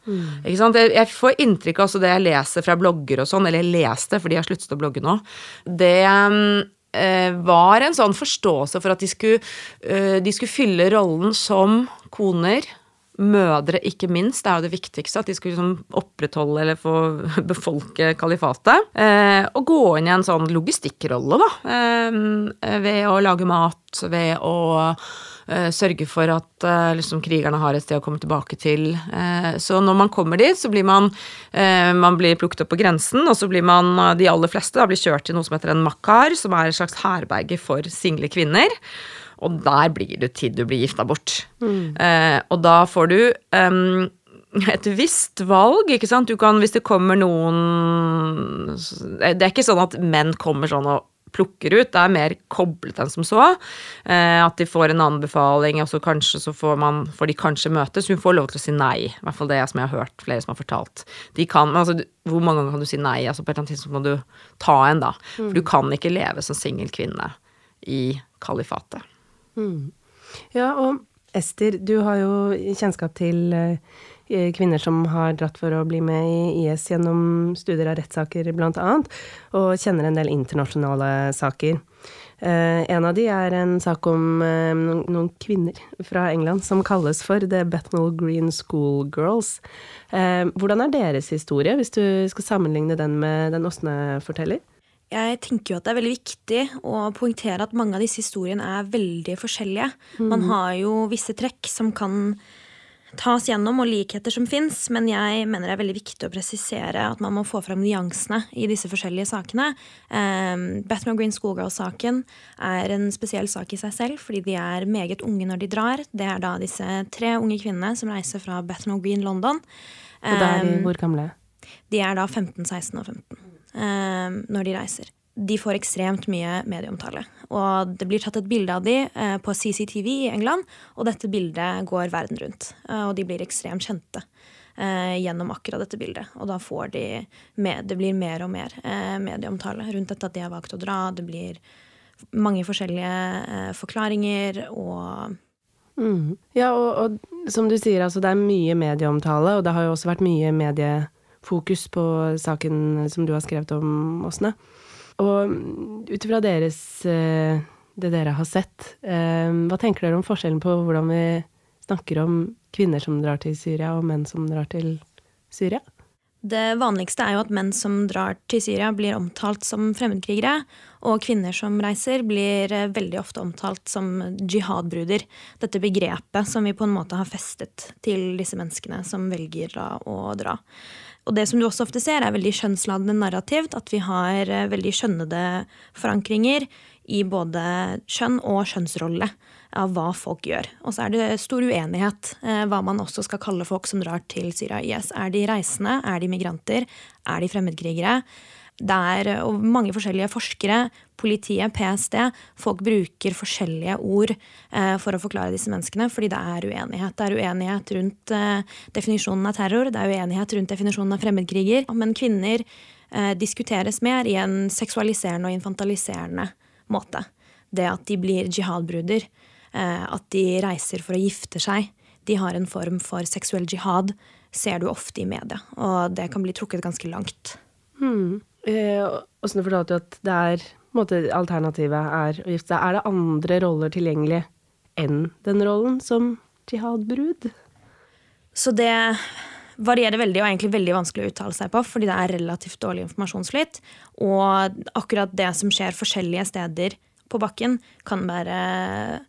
Mm. Ikke sant? Jeg, får inntrykk av også det jeg leser fra blogger og sånn, eller jeg leste, for de har sluttet å blogge nå. Det eh, var en sånn forståelse for at de skulle, eh, de skulle fylle rollen som koner mødre, ikke minst. Det er jo det viktigste, at de skulle liksom opprettholde eller få [laughs] befolke kalifatet. Eh, og gå inn i en sånn logistikkrolle, da. Eh, ved å lage mat, ved å eh, sørge for at eh, liksom, krigerne har et sted å komme tilbake til. Eh, så når man kommer dit, så blir man eh, Man blir plukket opp på grensen, og så blir man, de aller fleste, da, blir kjørt til noe som heter en makkar, som er et slags herberge for single kvinner. Og der blir du til du blir gifta bort. Mm. Eh, og da får du um, et visst valg, ikke sant. Du kan, hvis det kommer noen Det er ikke sånn at menn kommer sånn og plukker ut, det er mer koblet enn som så. Eh, at de får en anbefaling, og så kanskje så får, man, får de kanskje møtes. Hun får lov til å si nei, i hvert fall det som jeg har hørt flere som har fortalt. De kan, altså, hvor mange ganger kan du si nei? Altså, på et eller annet tidspunkt må du ta en, da. For du mm. kan ikke leve som singel kvinne i kalifatet.
Ja, og Ester, du har jo kjennskap til eh, kvinner som har dratt for å bli med i IS gjennom studier av rettssaker, annet, og kjenner en del internasjonale saker. Eh, en av de er en sak om eh, noen, kvinner fra England som kalles for The Bethnal Green School Girls. Hvordan er deres historie, hvis du skal sammenligne den med den Åsne forteller?
Jeg tenker jo at det er veldig viktig å poengtere at mange av disse historiene er veldig forskjellige. Man mm. har jo visse trekk som kan tas gjennom, og likheter som fins, men jeg mener det er veldig viktig å presisere at man må få fram nyansene i disse forskjellige sakene. Um, Batman Green Schoolgirl-saken er en spesiell sak i seg selv, fordi de er meget unge når de drar. Det er da disse tre unge kvinnene som reiser fra Bethnal Green London.
Um, og da er de hvor gamle?
De er da 15, 16 og 15 um, når de reiser de får ekstremt mye medieomtale. Og det blir tatt et bilde av de eh, på CCTV i England, og dette bildet går verden rundt. Eh, og de blir ekstremt kjente eh, gjennom akkurat dette bildet. Og da får de med, Det blir mer og mer medieomtale rundt dette at de har valgt å dra. Det blir mange forskjellige forklaringer og
mm. Ja, og, og, som du sier, altså det er mye medieomtale, og det har jo også vært mye mediefokus på saken som du har skrevet om, Åsne. Og ut ifra deres eh, det dere har sett, eh, hva tenker dere om forskjellen på hvordan vi snakker om kvinner som drar til Syria, og menn som drar til Syria?
Det vanligste er jo at menn som drar til Syria, blir omtalt som fremmedkrigere. Og kvinner som reiser, blir eh, veldig ofte omtalt som jihadbruder. Dette begrepet som vi på en måte har festet til disse menneskene som velger å dra. Og det som du også ofte ser, er veldig kjønnsladende narrativt. At vi har eh, veldig skjønnede forankringer i både kjønn og kjønnsrolle av hva folk gjør. Og så er det stor uenighet eh, hva man også skal kalle folk som drar til Syria IS. Er de reisende? Er de migranter? Er de fremmedkrigere? Er og mange forskjellige forskere, politiet, PST. Folk bruker forskjellige ord eh, for å forklare disse menneskene, fordi det er uenighet. Det er uenighet rundt eh, definisjonen av terror, det er uenighet rundt definisjonen av fremmedkriger. Men kvinner eh, diskuteres mer i en seksualiserende og infantiliserende måte. Det at de blir jihadbruder, eh, at de reiser for å gifte seg. De har en form for seksuell jihad, ser du ofte i media. Og det kan bli trukket ganske langt.
Hmm. Eh, fortalte fortalte at det er måte, alternativet er å gifte seg. Er det andre roller tilgjengelig enn den rollen som jihad-brud?
Så det varierer veldig og er egentlig veldig vanskelig å uttale seg på, fordi det er relativt dårlig informasjonsflyt. Og akkurat det som skjer forskjellige steder på bakken, kan være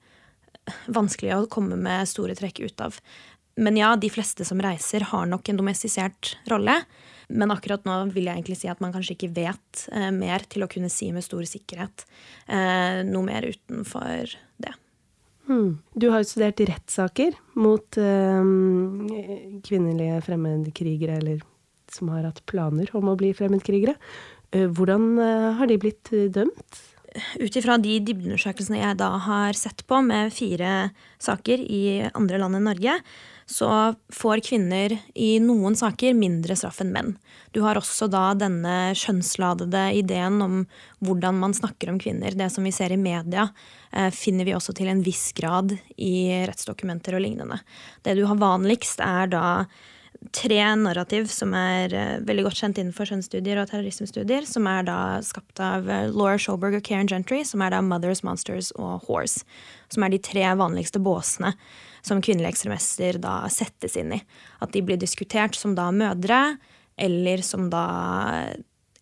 vanskelig å komme med store trekk ut av. Men ja, de fleste som reiser, har nok en domestisert rolle. Men akkurat nå vil jeg egentlig si at man kanskje ikke vet eh, mer til å kunne si med stor sikkerhet eh, noe mer utenfor det.
Hmm. Du har jo studert rettssaker mot eh, kvinnelige fremmedkrigere, eller som har hatt planer om å bli fremmedkrigere. Eh, hvordan eh, har de blitt dømt?
Ut ifra de dybdeundersøkelsene jeg da har sett på, med fire saker i andre land enn Norge, så får kvinner i noen saker mindre straff enn menn. Du har også da denne skjønnsladede ideen om hvordan man snakker om kvinner. Det som vi ser i media, eh, finner vi også til en viss grad i rettsdokumenter og lignende. Det du har vanligst, er da tre narrativ som er uh, veldig godt kjent innenfor skjønnsstudier og terrorismestudier, som er da skapt av uh, Laura Schoberg og Karen Gentry, som er da Mothers, Monsters og Horse. Som er de tre vanligste båsene som kvinnelige ekstremister da settes inn i. At de blir diskutert som da mødre, eller som da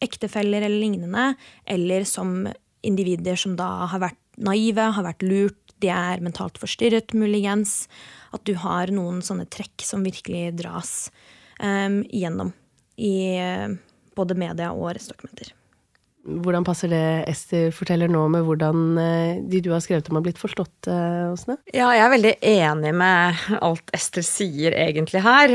ektefeller eller lignende, eller som individer som da har vært naive, har vært lurt, de er mentalt forstyrret, muligens at du har noen sånne trekk som virkelig dras um, gjennom i uh, både media og rettsdokumenter.
Hvordan passer det Ester forteller nå med hvordan uh, de du har skrevet om, har blitt forstått, uh, Åsne?
Ja, jeg er veldig enig med alt Ester sier egentlig her.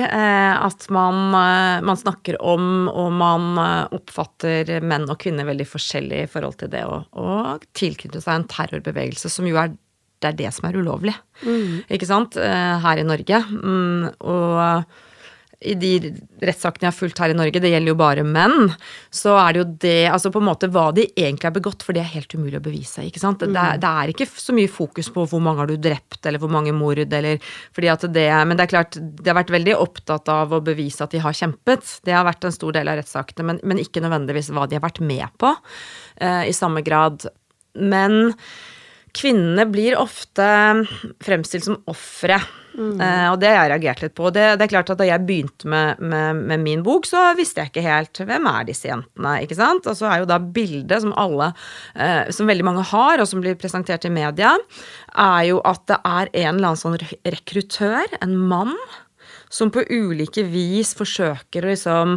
At man, man snakker om og man oppfatter menn og kvinner veldig forskjellig i forhold til det å, å tilknytte seg en terrorbevegelse, som jo er det er det som er ulovlig. Mm. Ikke sant? Eh, her i Norge. Mm, og i de rettssakene jeg har fulgt her i Norge, det gjelder jo bare menn, så er det jo det Altså på en måte hva de egentlig har begått, for det er helt umulig å bevise. ikke sant? Mm. Det, er, det, er, ikke så mye fokus på hvor mange har du drept, eller hvor mange mord, eller fordi at det Men det er klart, de har vært veldig opptatt av å bevise at de har kjempet. Det har vært en stor del av rettssakene, men, men ikke nødvendigvis hva de har vært med på, eh, i samme grad men kvinnene blir ofte fremstilt som ofre. Mm. Uh, og det har jeg reagert litt på. Det, det, er klart at Da jeg begynte med, med, med, min bok, så visste jeg ikke helt hvem er disse jentene. ikke sant? Og så er jo da bildet som alle, uh, som veldig mange har, og som blir presentert i media, er jo at det er en eller annen sånn rekruttør, en mann, som på ulike vis forsøker å liksom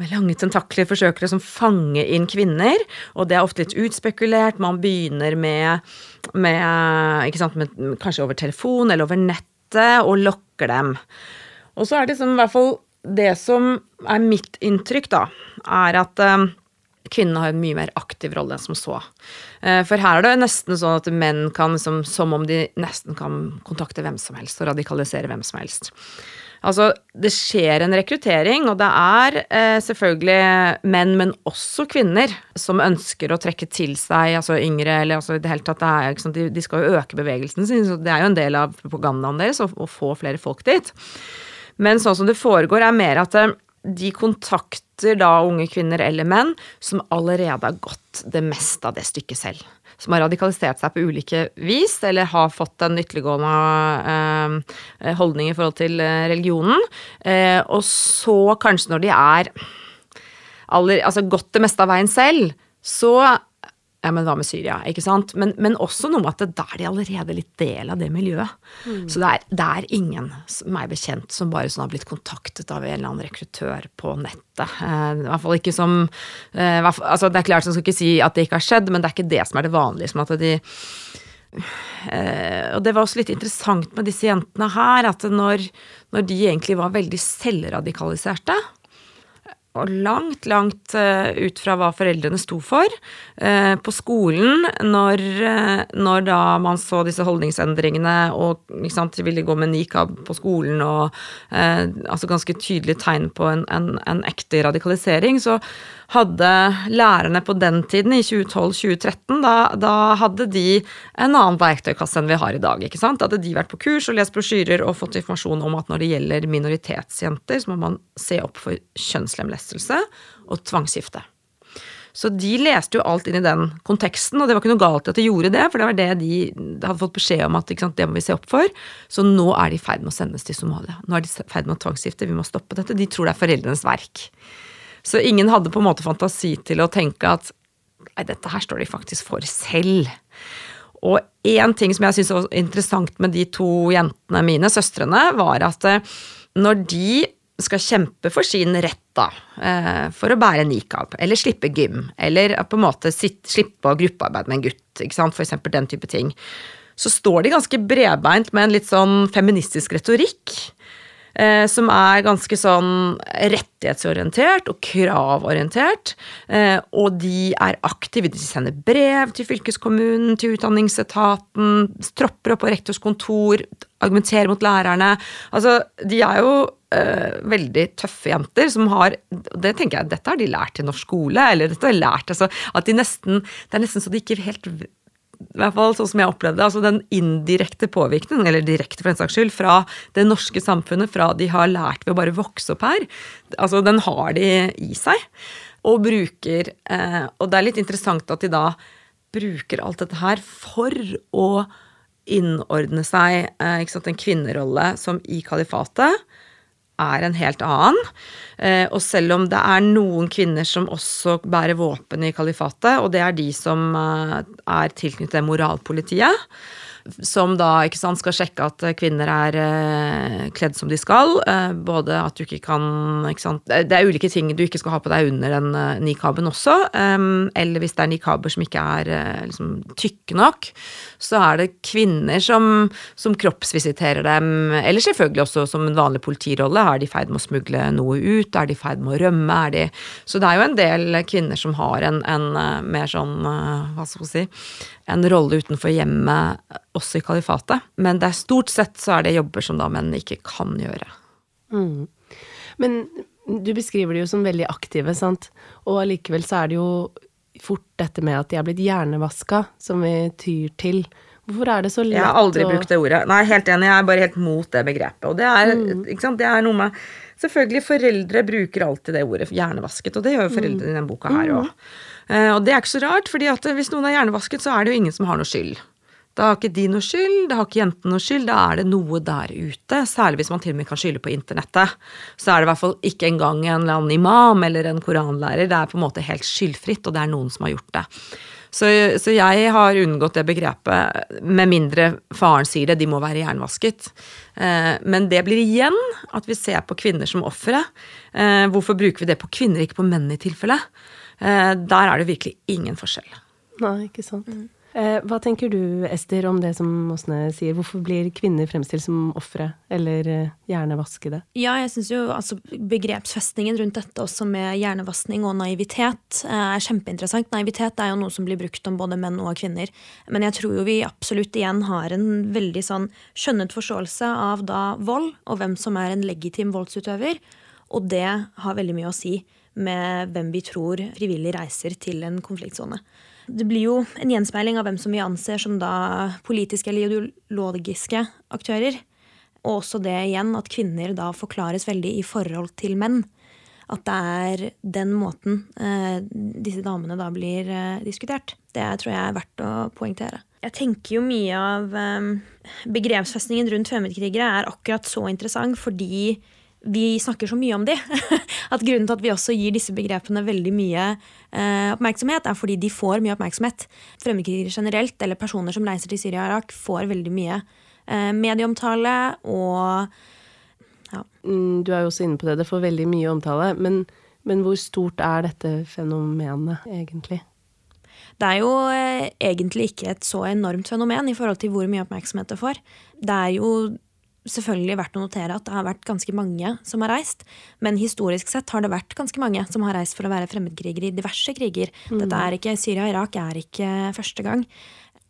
Med lange tentakler forsøker å liksom fange inn kvinner. Og det er ofte litt utspekulert. Man begynner med, med, sant, med kanskje over telefon eller over nettet, og lokker dem. Og så er det liksom i hvert fall det som er mitt inntrykk, da, er at um, kvinnene har en mye mer aktiv rolle enn som så. Uh, for her er det nesten sånn at menn kan, som, som om de nesten kan kontakte hvem som helst og radikalisere hvem som helst. Altså, det skjer en rekruttering, og det er eh, selvfølgelig menn, men også kvinner, som ønsker å trekke til seg altså yngre, eller altså i det hele tatt det er, sant, de, de, skal jo øke bevegelsen sin, så det er jo en del av propagandaen deres å, å få flere folk dit. Men sånn som det foregår, er mer at eh, de kontakter da unge kvinner eller menn som allerede har gått det meste av det stykket selv som har radikalisert seg på ulike vis, eller har fått en ytterliggående eh, holdning i forhold til eh, religionen. Eh, og så, kanskje når de er aller, altså gått det meste av veien selv, så ja, men hva med Syria? ikke sant? Men, men også noe med at da er de allerede litt del av det miljøet. Mm. Så det er, det er, ingen, meg bekjent, som bare sånn har blitt kontaktet av en eller annen rekruttør på nettet. Eh, I hvert fall ikke som eh, altså Det er klart, jeg skal ikke si at det ikke har skjedd, men det er ikke det som er det vanlige. som at de Uh, og det var også litt interessant med disse jentene her, at når, når de egentlig var veldig selvradikaliserte, og langt, langt eh, ut fra hva foreldrene sto for. Eh, på skolen, når, eh, når da man så disse holdningsendringene og sant, ville gå med nikab på skolen og altså ganske tydelige tegn på en, en, en ekte radikalisering, så hadde lærerne på den tiden, i 2012-2013, da, da, hadde de en annen verktøykasse enn vi har i dag. ikke sant? Da hadde de vært på kurs og lest brosjyrer og fått informasjon om at når det gjelder minoritetsjenter, så må man se opp for kjønnslemlestelse og tvangsgifte. Så de leste jo alt inn i den konteksten, og det var ikke noe galt at de gjorde det, for det var det de hadde fått beskjed om at sant, det må vi se opp for. Så nå er de i ferd med å sendes til Somalia. Nå er de i ferd med å tvangsgifte, vi må stoppe dette. De tror det er foreldrenes verk. Så ingen hadde på en måte fantasi til å tenke at nei, dette her står de faktisk for selv. Og én ting som jeg syns var interessant med de to jentene mine, søstrene, var at eh, når de skal kjempe for sin rett, da, eh, for å bære nikab, eller slippe gym, eller på en måte slippe å gruppearbeide med en gutt, ikke sant, for eksempel den type ting, så står de ganske bredbeint med en litt sånn feministisk retorikk eh, som er ganske sånn rettighetsorientert og kravorientert. Eh, og de er aktive. De sender brev til fylkeskommunen, til Utdanningsetaten, tropper opp på rektors kontor, argumenterer mot lærerne. Altså, de er jo eh, veldig tøffe jenter som har Det tenker jeg, dette har de lært i norsk skole, eller dette har de lært altså, at de nesten Det er nesten så de ikke helt i hvert fall sånn som jeg opplevde det, altså den indirekte påvirkningen, eller direkte for den saks skyld, fra det norske samfunnet, fra de har lært ved å bare vokse opp her, altså den har de i seg. Og bruker eh, Og det er litt interessant at de da bruker alt dette her for å innordne seg eh, en kvinnerolle som i kalifatet er en helt annen. Eh, og selv om det er noen kvinner som også bærer våpen i kalifatet, og det er de som eh, er tilknyttet moralpolitiet, som da ikke sant, skal sjekke at kvinner er eh, kledd som de skal. Eh, både at du ikke kan ikke sant, Det er ulike ting du ikke skal ha på deg under den eh, nikaben også. Eh, eller hvis det er nikaber som ikke er eh, liksom, tykke nok, så er det kvinner som, som, kroppsvisiterer dem. Eller selvfølgelig også som en vanlig politirolle. Er de i ferd med å smugle noe ut? Er de i ferd med å rømme? Er de Så det er jo en del kvinner som har en, en eh, mer sånn Hva skal vi si en rolle utenfor hjemmet også i kalifatet. Men det er stort sett så er det jobber som da menn ikke kan gjøre.
Mm. Men du beskriver det jo som veldig aktive, sant. Og allikevel så er det jo fort dette med at de er blitt hjernevaska, som vi tyr til. Hvorfor er det så lett
å Jeg har aldri å... brukt det ordet. Nei, helt enig, jeg er bare helt mot det begrepet. Og det er, mm. det er noe med Selvfølgelig, foreldre bruker alltid det ordet hjernevasket, og det gjør jo foreldrene i denne boka her òg. Mm. Eh, og det er ikke så rart, fordi at hvis noen er hjernevasket, så er det jo ingen som har noe skyld. Da har ikke de noe skyld, da har ikke jenten noe skyld, da er det noe der ute. Særlig hvis man til og med kan skylde på internettet. Så er det i hvert fall ikke engang en eller annen imam eller en koranlærer. Det er på en måte helt skyldfritt, og det er noen som har gjort det. Så, så jeg har unngått det begrepet, med mindre faren sier det, de må være jernvasket. Eh, men det blir igjen at vi ser på kvinner som ofre. Eh, hvorfor bruker vi det på kvinner, ikke på menn i tilfelle? Eh, der er det virkelig ingen forskjell.
Nei, ikke sant. Mm. Eh, hva tenker du, Ester, om det som Åsne sier? Hvorfor blir kvinner fremstilt som ofre, eller eh, hjernevaskede?
Ja, jeg syns jo altså begrepsfestningen rundt dette også med hjernevaskning og naivitet eh, er kjempeinteressant. Naivitet er jo noe som blir brukt om både menn og kvinner. Men jeg tror jo vi absolutt igjen har en veldig sånn skjønnet forståelse av da vold, og hvem som er en legitim voldsutøver. Og det har veldig mye å si med hvem vi tror frivillig reiser til en konfliktsone. Det blir jo en gjenspeiling av hvem som vi anser som da politiske eller ideologiske aktører. Og også det igjen at kvinner da forklares veldig i forhold til menn. At det er den måten eh, disse damene da blir eh, diskutert. Det tror jeg er verdt å poengtere. Jeg tenker jo mye av eh, begrepsfestningen rundt fremmedkrigere er akkurat så interessant fordi vi snakker så mye om de. [laughs] At grunnen til at vi også gir disse begrepene veldig mye eh, oppmerksomhet, er fordi de får mye oppmerksomhet. Fremmedkrigere generelt, eller personer som reiser til Syria og Irak, får veldig mye eh, medieomtale og
ja. Mm, du er jo også inne på det, det får veldig mye omtale. Men, men hvor stort er dette fenomenet egentlig?
Det er jo eh, egentlig ikke et så enormt fenomen i forhold til hvor mye oppmerksomhet det får. Det er jo selvfølgelig verdt å notere at det har vært ganske mange som har reist. Men historisk sett har det vært ganske mange som har reist for å være fremmedkrigere i diverse kriger. Mm. Dette er ikke, Syria og Irak er ikke første gang.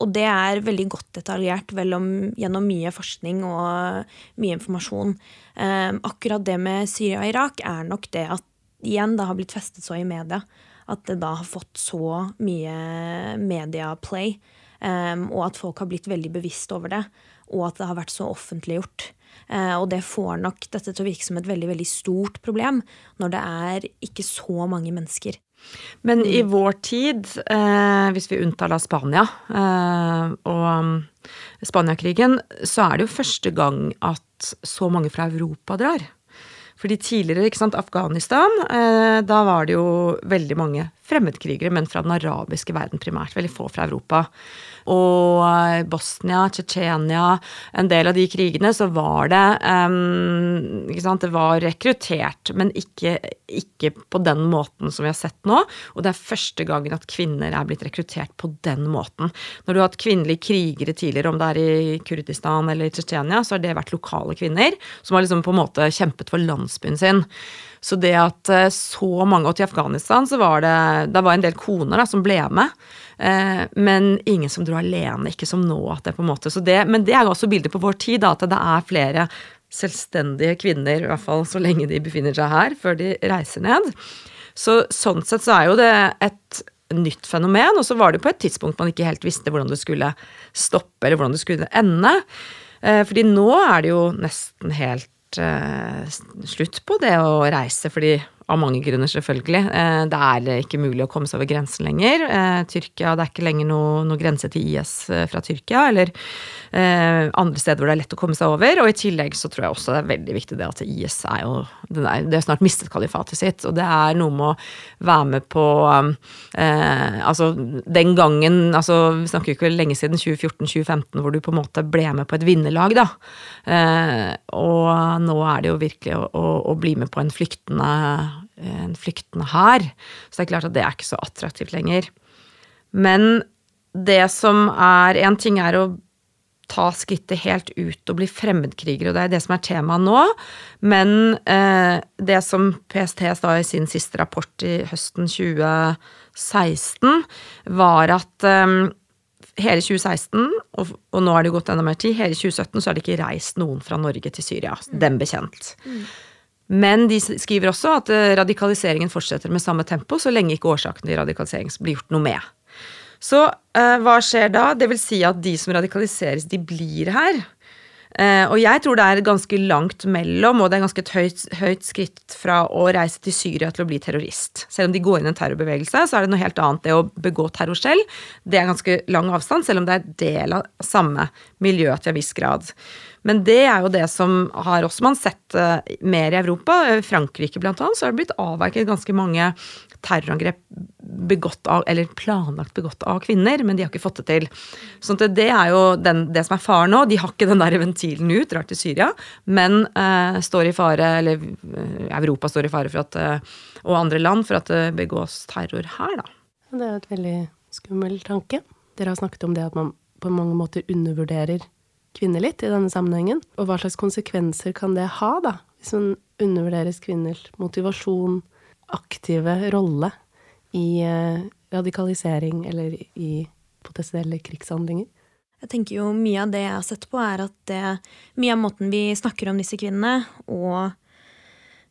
Og det er veldig godt detaljert om, gjennom mye forskning og mye informasjon. Um, akkurat det med Syria og Irak er nok det at igjen det har blitt festet så i media. At det da har fått så mye mediaplay. Um, og at folk har blitt veldig bevisst over det og at det har vært så offentliggjort. Eh, og det får nok dette til å virke som et veldig veldig stort problem når det er ikke så mange mennesker.
Men i mm. vår tid, eh, hvis vi unntar Spania eh, og um, Spaniakrigen, så er det jo første gang at så mange fra Europa drar. Fordi tidligere, ikke sant, Afghanistan, eh, da var det jo veldig mange fremmedkrigere, men fra den arabiske verden primært. Veldig få fra Europa og eh, Bosnia, Tsjetsjenia, en del av de krigene, så var det um, ikke sant, Det var rekruttert, men ikke, ikke, på den måten som vi har sett nå. Og det er første gangen at kvinner er blitt rekruttert på den måten. Når du har hatt kvinnelige krigere tidligere, om det er i Kurdistan eller Tsjetsjenia, så har det vært lokale kvinner som har liksom på en måte kjempet for landsbyen sin. Så det at eh, så mange Og til Afghanistan så var det Det var en del koner da, som ble med. Eh, men ingen som dro alene, ikke som nå. at det på en måte, det, Men det er jo også bildet på vår tid, da, at det er flere selvstendige kvinner, i hvert fall så lenge de befinner seg her, før de reiser ned. Så sånn sett så er jo det et nytt fenomen, og så var det på et tidspunkt man ikke helt visste hvordan det skulle stoppe, eller hvordan det skulle ende. Eh, fordi nå er det jo nesten helt uh, slutt på det å reise, fordi av mange grunner, selvfølgelig. Uh, det er ikke mulig å komme seg over grensen lenger. Uh, Tyrkia, Det er ikke lenger noe, noe grense til IS fra Tyrkia, eller andre steder hvor det er lett å komme seg over. Og i tillegg så tror jeg også det er veldig viktig det at IS er jo Det er, snart mistet kalifatet sitt, og det er noe med å være med på Altså, den gangen altså Vi snakker jo ikke lenge siden, 2014-2015, hvor du på en måte ble med på et vinnerlag, da. og nå er det jo virkelig å, å, å bli med på en flyktende, en flyktende hær. Så det er klart at det er ikke så attraktivt lenger. Men det som er En ting er å ta skrittet helt ut og bli fremmedkriger, og det er det som er temaet nå. Men eh, det som PST sa i sin siste rapport i høsten 2016, var at eh, hele 2016, og, og, nå har det gått enda mer tid, hele 2017 så har det ikke reist noen fra Norge til Syria. Mm. Dem bekjent. Mm. Men de skriver også at eh, radikaliseringen fortsetter med samme tempo så lenge ikke årsakene til radikalisering blir gjort noe med. Så eh, hva skjer da? Det vil si at de som radikaliseres, de blir her. Eh, og jeg tror det er ganske langt mellom, og det er ganske et høyt, høyt, skritt fra å reise til Syria til å bli terrorist. Selv om de går inn i en terrorbevegelse, så er det noe helt annet. Det å begå terror selv, det er ganske lang avstand, selv om det er del av samme miljø til en viss grad. Men det er jo det som har også man sett uh, mer i Europa. Frankrike blant annet, så har det blitt avverket ganske mange terrorangrep begått av, eller planlagt begått av kvinner, men de har ikke fått det til. Så det er jo den, det som er faren nå. De har ikke den der ventilen ut, drar til Syria, men uh, står i fare, eller uh, Europa står i fare for at, og andre land for at det begås terror her, da.
Det er jo et veldig skummel tanke. Dere har snakket om det at man på mange måter undervurderer kvinner litt i denne sammenhengen. Og hva slags konsekvenser kan det ha, da, hvis man undervurderes kvinners motivasjon, aktive rolle i eh, radikalisering eller i potensielle krigshandlinger?
Jeg tenker jo Mye av det jeg har sett på, er at det, mye av måten vi snakker om disse kvinnene, og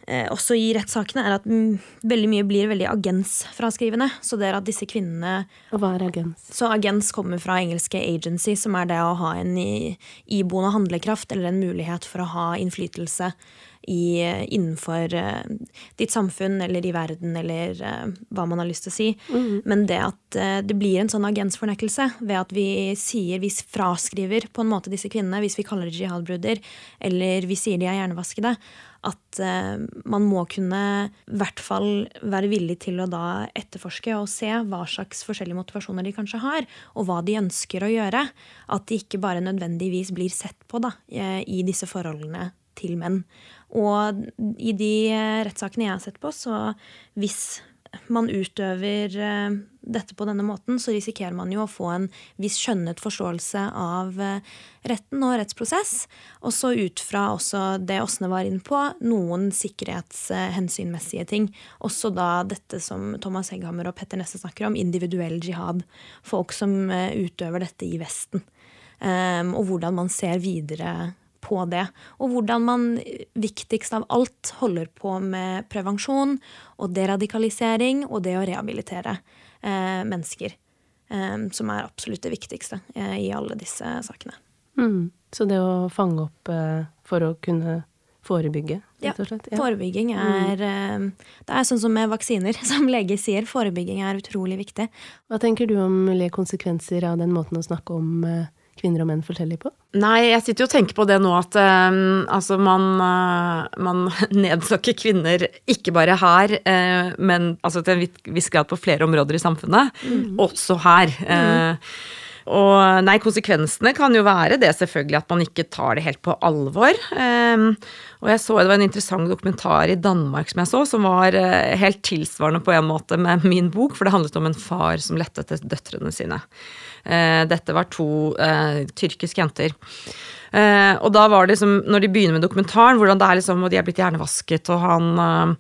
også i rettssakene, er at veldig mye blir veldig agensfraskrivende. Så det er at disse kvinnene
Og hva er agens?
Så agens kommer fra engelske agency, som er det å ha en iboende handlekraft eller en mulighet for å ha innflytelse i, innenfor uh, ditt samfunn eller i verden eller uh, hva man har lyst til å si. Mm. Men det at det blir en sånn agensfornektelse ved at vi sier, vi fraskriver på en måte disse kvinnene, hvis vi kaller det jihadbruder, eller vi sier de er hjernevaskede, at uh, man må kunne i hvert fall være villig til å da etterforske og se hva slags forskjellige motivasjoner de kanskje har, og hva de ønsker å gjøre. At de ikke bare nødvendigvis blir sett på da, i disse forholdene til menn. Og i de rettssakene jeg har sett på, så hvis man utøver eh, dette på denne måten, så risikerer man jo å få en viss skjønnet forståelse av eh, retten og rettsprosess. Og så ut fra også det Åsne var inne på, noen sikkerhetshensynmessige ting. Også da dette som Thomas Hegghammer og Petter Nesse snakker om, individuell jihad. Folk som eh, utøver dette i Vesten. Og hvordan man ser videre på det. Og hvordan man viktigst av alt holder på med prevensjon og deradikalisering og det å rehabilitere eh, mennesker. Eh, som er absolutt det viktigste eh, i alle disse sakene.
Mm. Så det å fange opp eh, for å kunne forebygge, rett og slett?
Ja. Forebygging er mm. Det er sånn som med vaksiner, [laughs] som leger sier. Forebygging er utrolig viktig.
Hva tenker du om mulige konsekvenser av den måten å snakke om eh, kvinner og menn forskjellig på?
Nei, jeg sitter jo og tenker på det nå at um, altså man, uh, man [laughs] nedsnakker kvinner ikke bare her, uh, men altså til en viss grad på flere områder i samfunnet. Mm. Også her. Mm. Uh, og nei, konsekvensene kan jo være det selvfølgelig at man ikke tar det helt på alvor. Um, og jeg så det var en interessant dokumentar i Danmark som jeg så, som var helt tilsvarende på en måte med min bok, for det handlet om en far som lette etter døtrene sine. Eh, dette var to eh, tyrkiske jenter. Eh, og da var det liksom, når de begynner med dokumentaren, hvordan det er liksom, og de er blitt hjernevasket, og han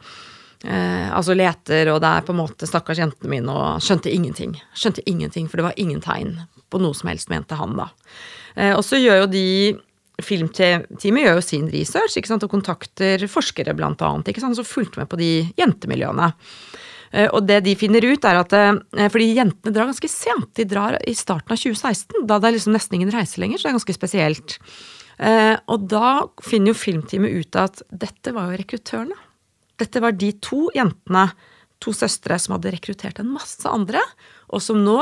Eh, altså leter, og det er på en måte stakkars jentene mine, og skjønte ingenting. Skjønte ingenting, for det var ingen tegn på noe som helst, mente han da. Eh, og så gjør jo de Filmteamet gjør jo sin research ikke sant, og kontakter forskere, blant annet, ikke sant, som fulgte med på de jentemiljøene. Eh, og det de finner ut, er at eh, Fordi jentene drar ganske sent. De drar i starten av 2016, da det er liksom nesten ingen reise lenger, så det er ganske spesielt. Eh, og da finner jo filmteamet ut at dette var jo rekruttørene. Dette var de to jentene, to søstre, som hadde rekruttert en masse andre, og som nå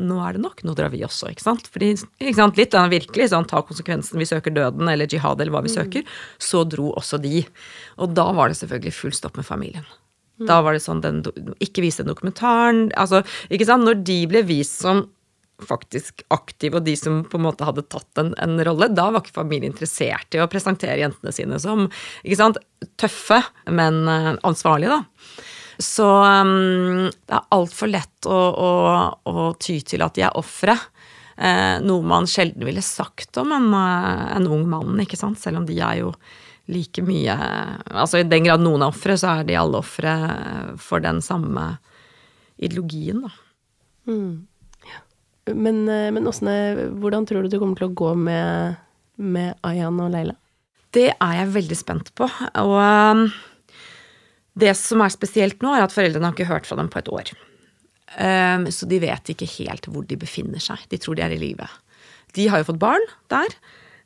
nå er det nok, nå drar vi også. ikke sant? Fordi, ikke sant? Litt da, virkelig sånn, ta konsekvensen, vi søker døden eller jihad eller hva vi mm. søker. Så dro også de. Og da var det selvfølgelig full stopp med familien. Da var det sånn den, Ikke vise den dokumentaren. Altså, ikke sant? Når de ble vist som faktisk aktive, og de som på en måte hadde tatt en, en rolle, da var ikke familien interessert i å presentere jentene sine som ikke sant, tøffe, men uh, ansvarlige, da. Så um, det er altfor lett å, å, å, ty til at de er ofre. Eh, noe man sjelden ville sagt om en, uh, en ung mann, ikke sant, selv om de er jo like mye Altså i den grad noen er ofre, så er de alle ofre for den samme ideologien, da.
Mm. Ja. Men, eh, men Åsne, hvordan tror du det kommer til å gå med, med Ayan og Leila?
Det er jeg veldig spent på. Og um, det som er spesielt nå, er at foreldrene har ikke hørt fra dem på et år. Um, så de vet ikke helt hvor de befinner seg. De tror de er i live. De har jo fått barn der.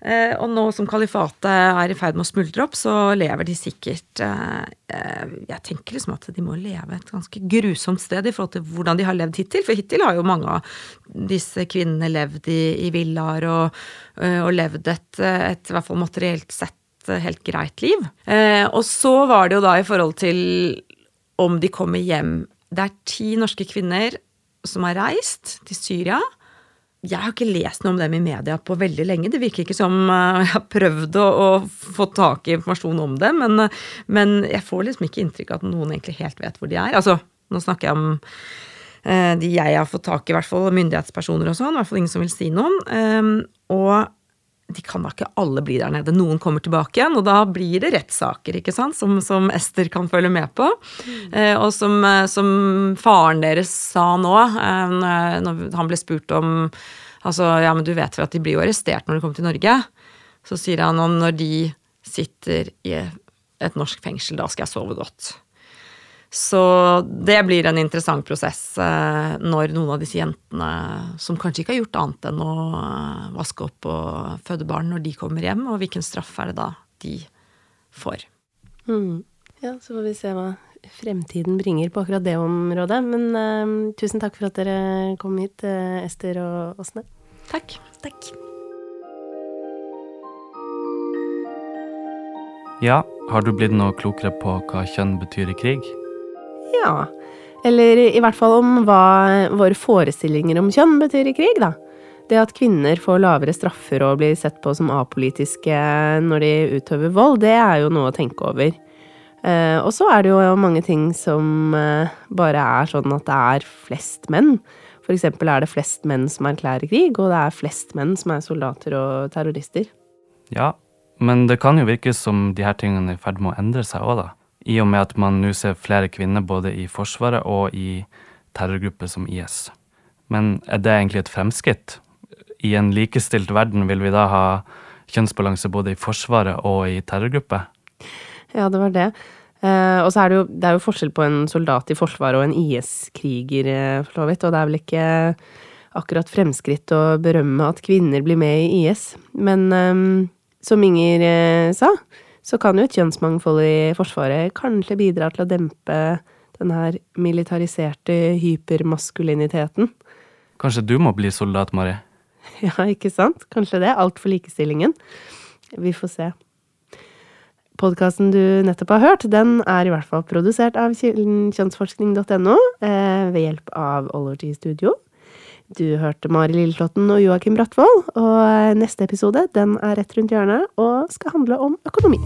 Eh, og nå som kalifatet er i ferd med å smuldre opp, så lever de sikkert eh, eh, Jeg tenker liksom at de må leve et ganske grusomt sted i forhold til hvordan de har levd hittil. For hittil har jo mange av disse kvinnene levd i, i villaer og, og, levd et, et, i hvert fall materielt sett, helt greit liv. Og så var det jo da i forhold til om de kommer hjem. Det er ti norske kvinner som har reist til Syria jeg har ikke lest noe om dem i media på veldig lenge. Det virker ikke som uh, jeg har prøvd å, å få tak i informasjon om dem, men, men, jeg får liksom ikke inntrykk av at noen egentlig helt vet hvor de er. Altså, nå snakker jeg om uh, de jeg har fått tak i, i hvert fall myndighetspersoner og sånn. I hvert fall ingen som vil si noen. Um, og de kan da ikke alle bli der nede. Noen kommer tilbake igjen, og da blir det rettssaker ikke sant, som, som Ester kan følge med på. Mm. Eh, og som, eh, som, faren deres sa nå, eh, når han ble spurt om Altså, ja, men du vet vel at de blir jo arrestert når de kommer til Norge? Så sier han om når de sitter i et norsk fengsel, da skal jeg sove godt. Så det blir en interessant prosess eh, når noen av disse jentene, som kanskje ikke har gjort annet enn å eh, vaske opp og føde barn, når de kommer hjem, og hvilken straff er det da de får.
Mm. Ja, så får vi se hva fremtiden bringer på akkurat det området. Men uh, tusen takk for at dere kom hit, uh, Ester og Åsne.
Takk.
Takk.
Ja, har du blitt noe klokere på hva kjønn betyr i krig?
Ja. Eller i hvert fall om hva våre forestillinger om kjønn betyr i krig, da. Det at kvinner får lavere straffer og blir sett på som apolitiske når de utøver vold, det er jo noe å tenke over. Eh, og så er det jo mange ting som eh, bare er sånn at det er flest menn. For eksempel er det flest menn som erklærer krig, og det er flest menn som er soldater og terrorister.
Ja, men det kan jo virke som de her tingene er i ferd med å endre seg òg, da i og med at man nå ser flere kvinner både i Forsvaret og i terrorgrupper som IS. Men er det egentlig et fremskritt? I en likestilt verden vil vi da ha kjønnsbalanse både i Forsvaret og i terrorgrupper?
Ja, det var det. Eh, og så er det jo, det er jo forskjell på en soldat i Forsvaret og en IS-kriger, eh, for så vidt. Og det er vel ikke akkurat fremskritt å berømme at kvinner blir med i IS. Men um, som Inger uh, sa, så kan jo et kjønnsmangfold i Forsvaret kanskje bidra til å dempe den her militariserte hypermaskuliniteten.
Kanskje du må bli soldat, Mari? [laughs]
Ja, ikke sant? Kanskje det. Alt for likestillingen. Vi får se. Podkasten du nettopp har hørt, den er i hvert fall produsert av kjønnsforskning.no eh, ved hjelp av Ology Studio. Du hørte Mari Lilleslåtten og Joakim Brattvold, og neste episode den er rett rundt hjørnet og skal handle om økonomi.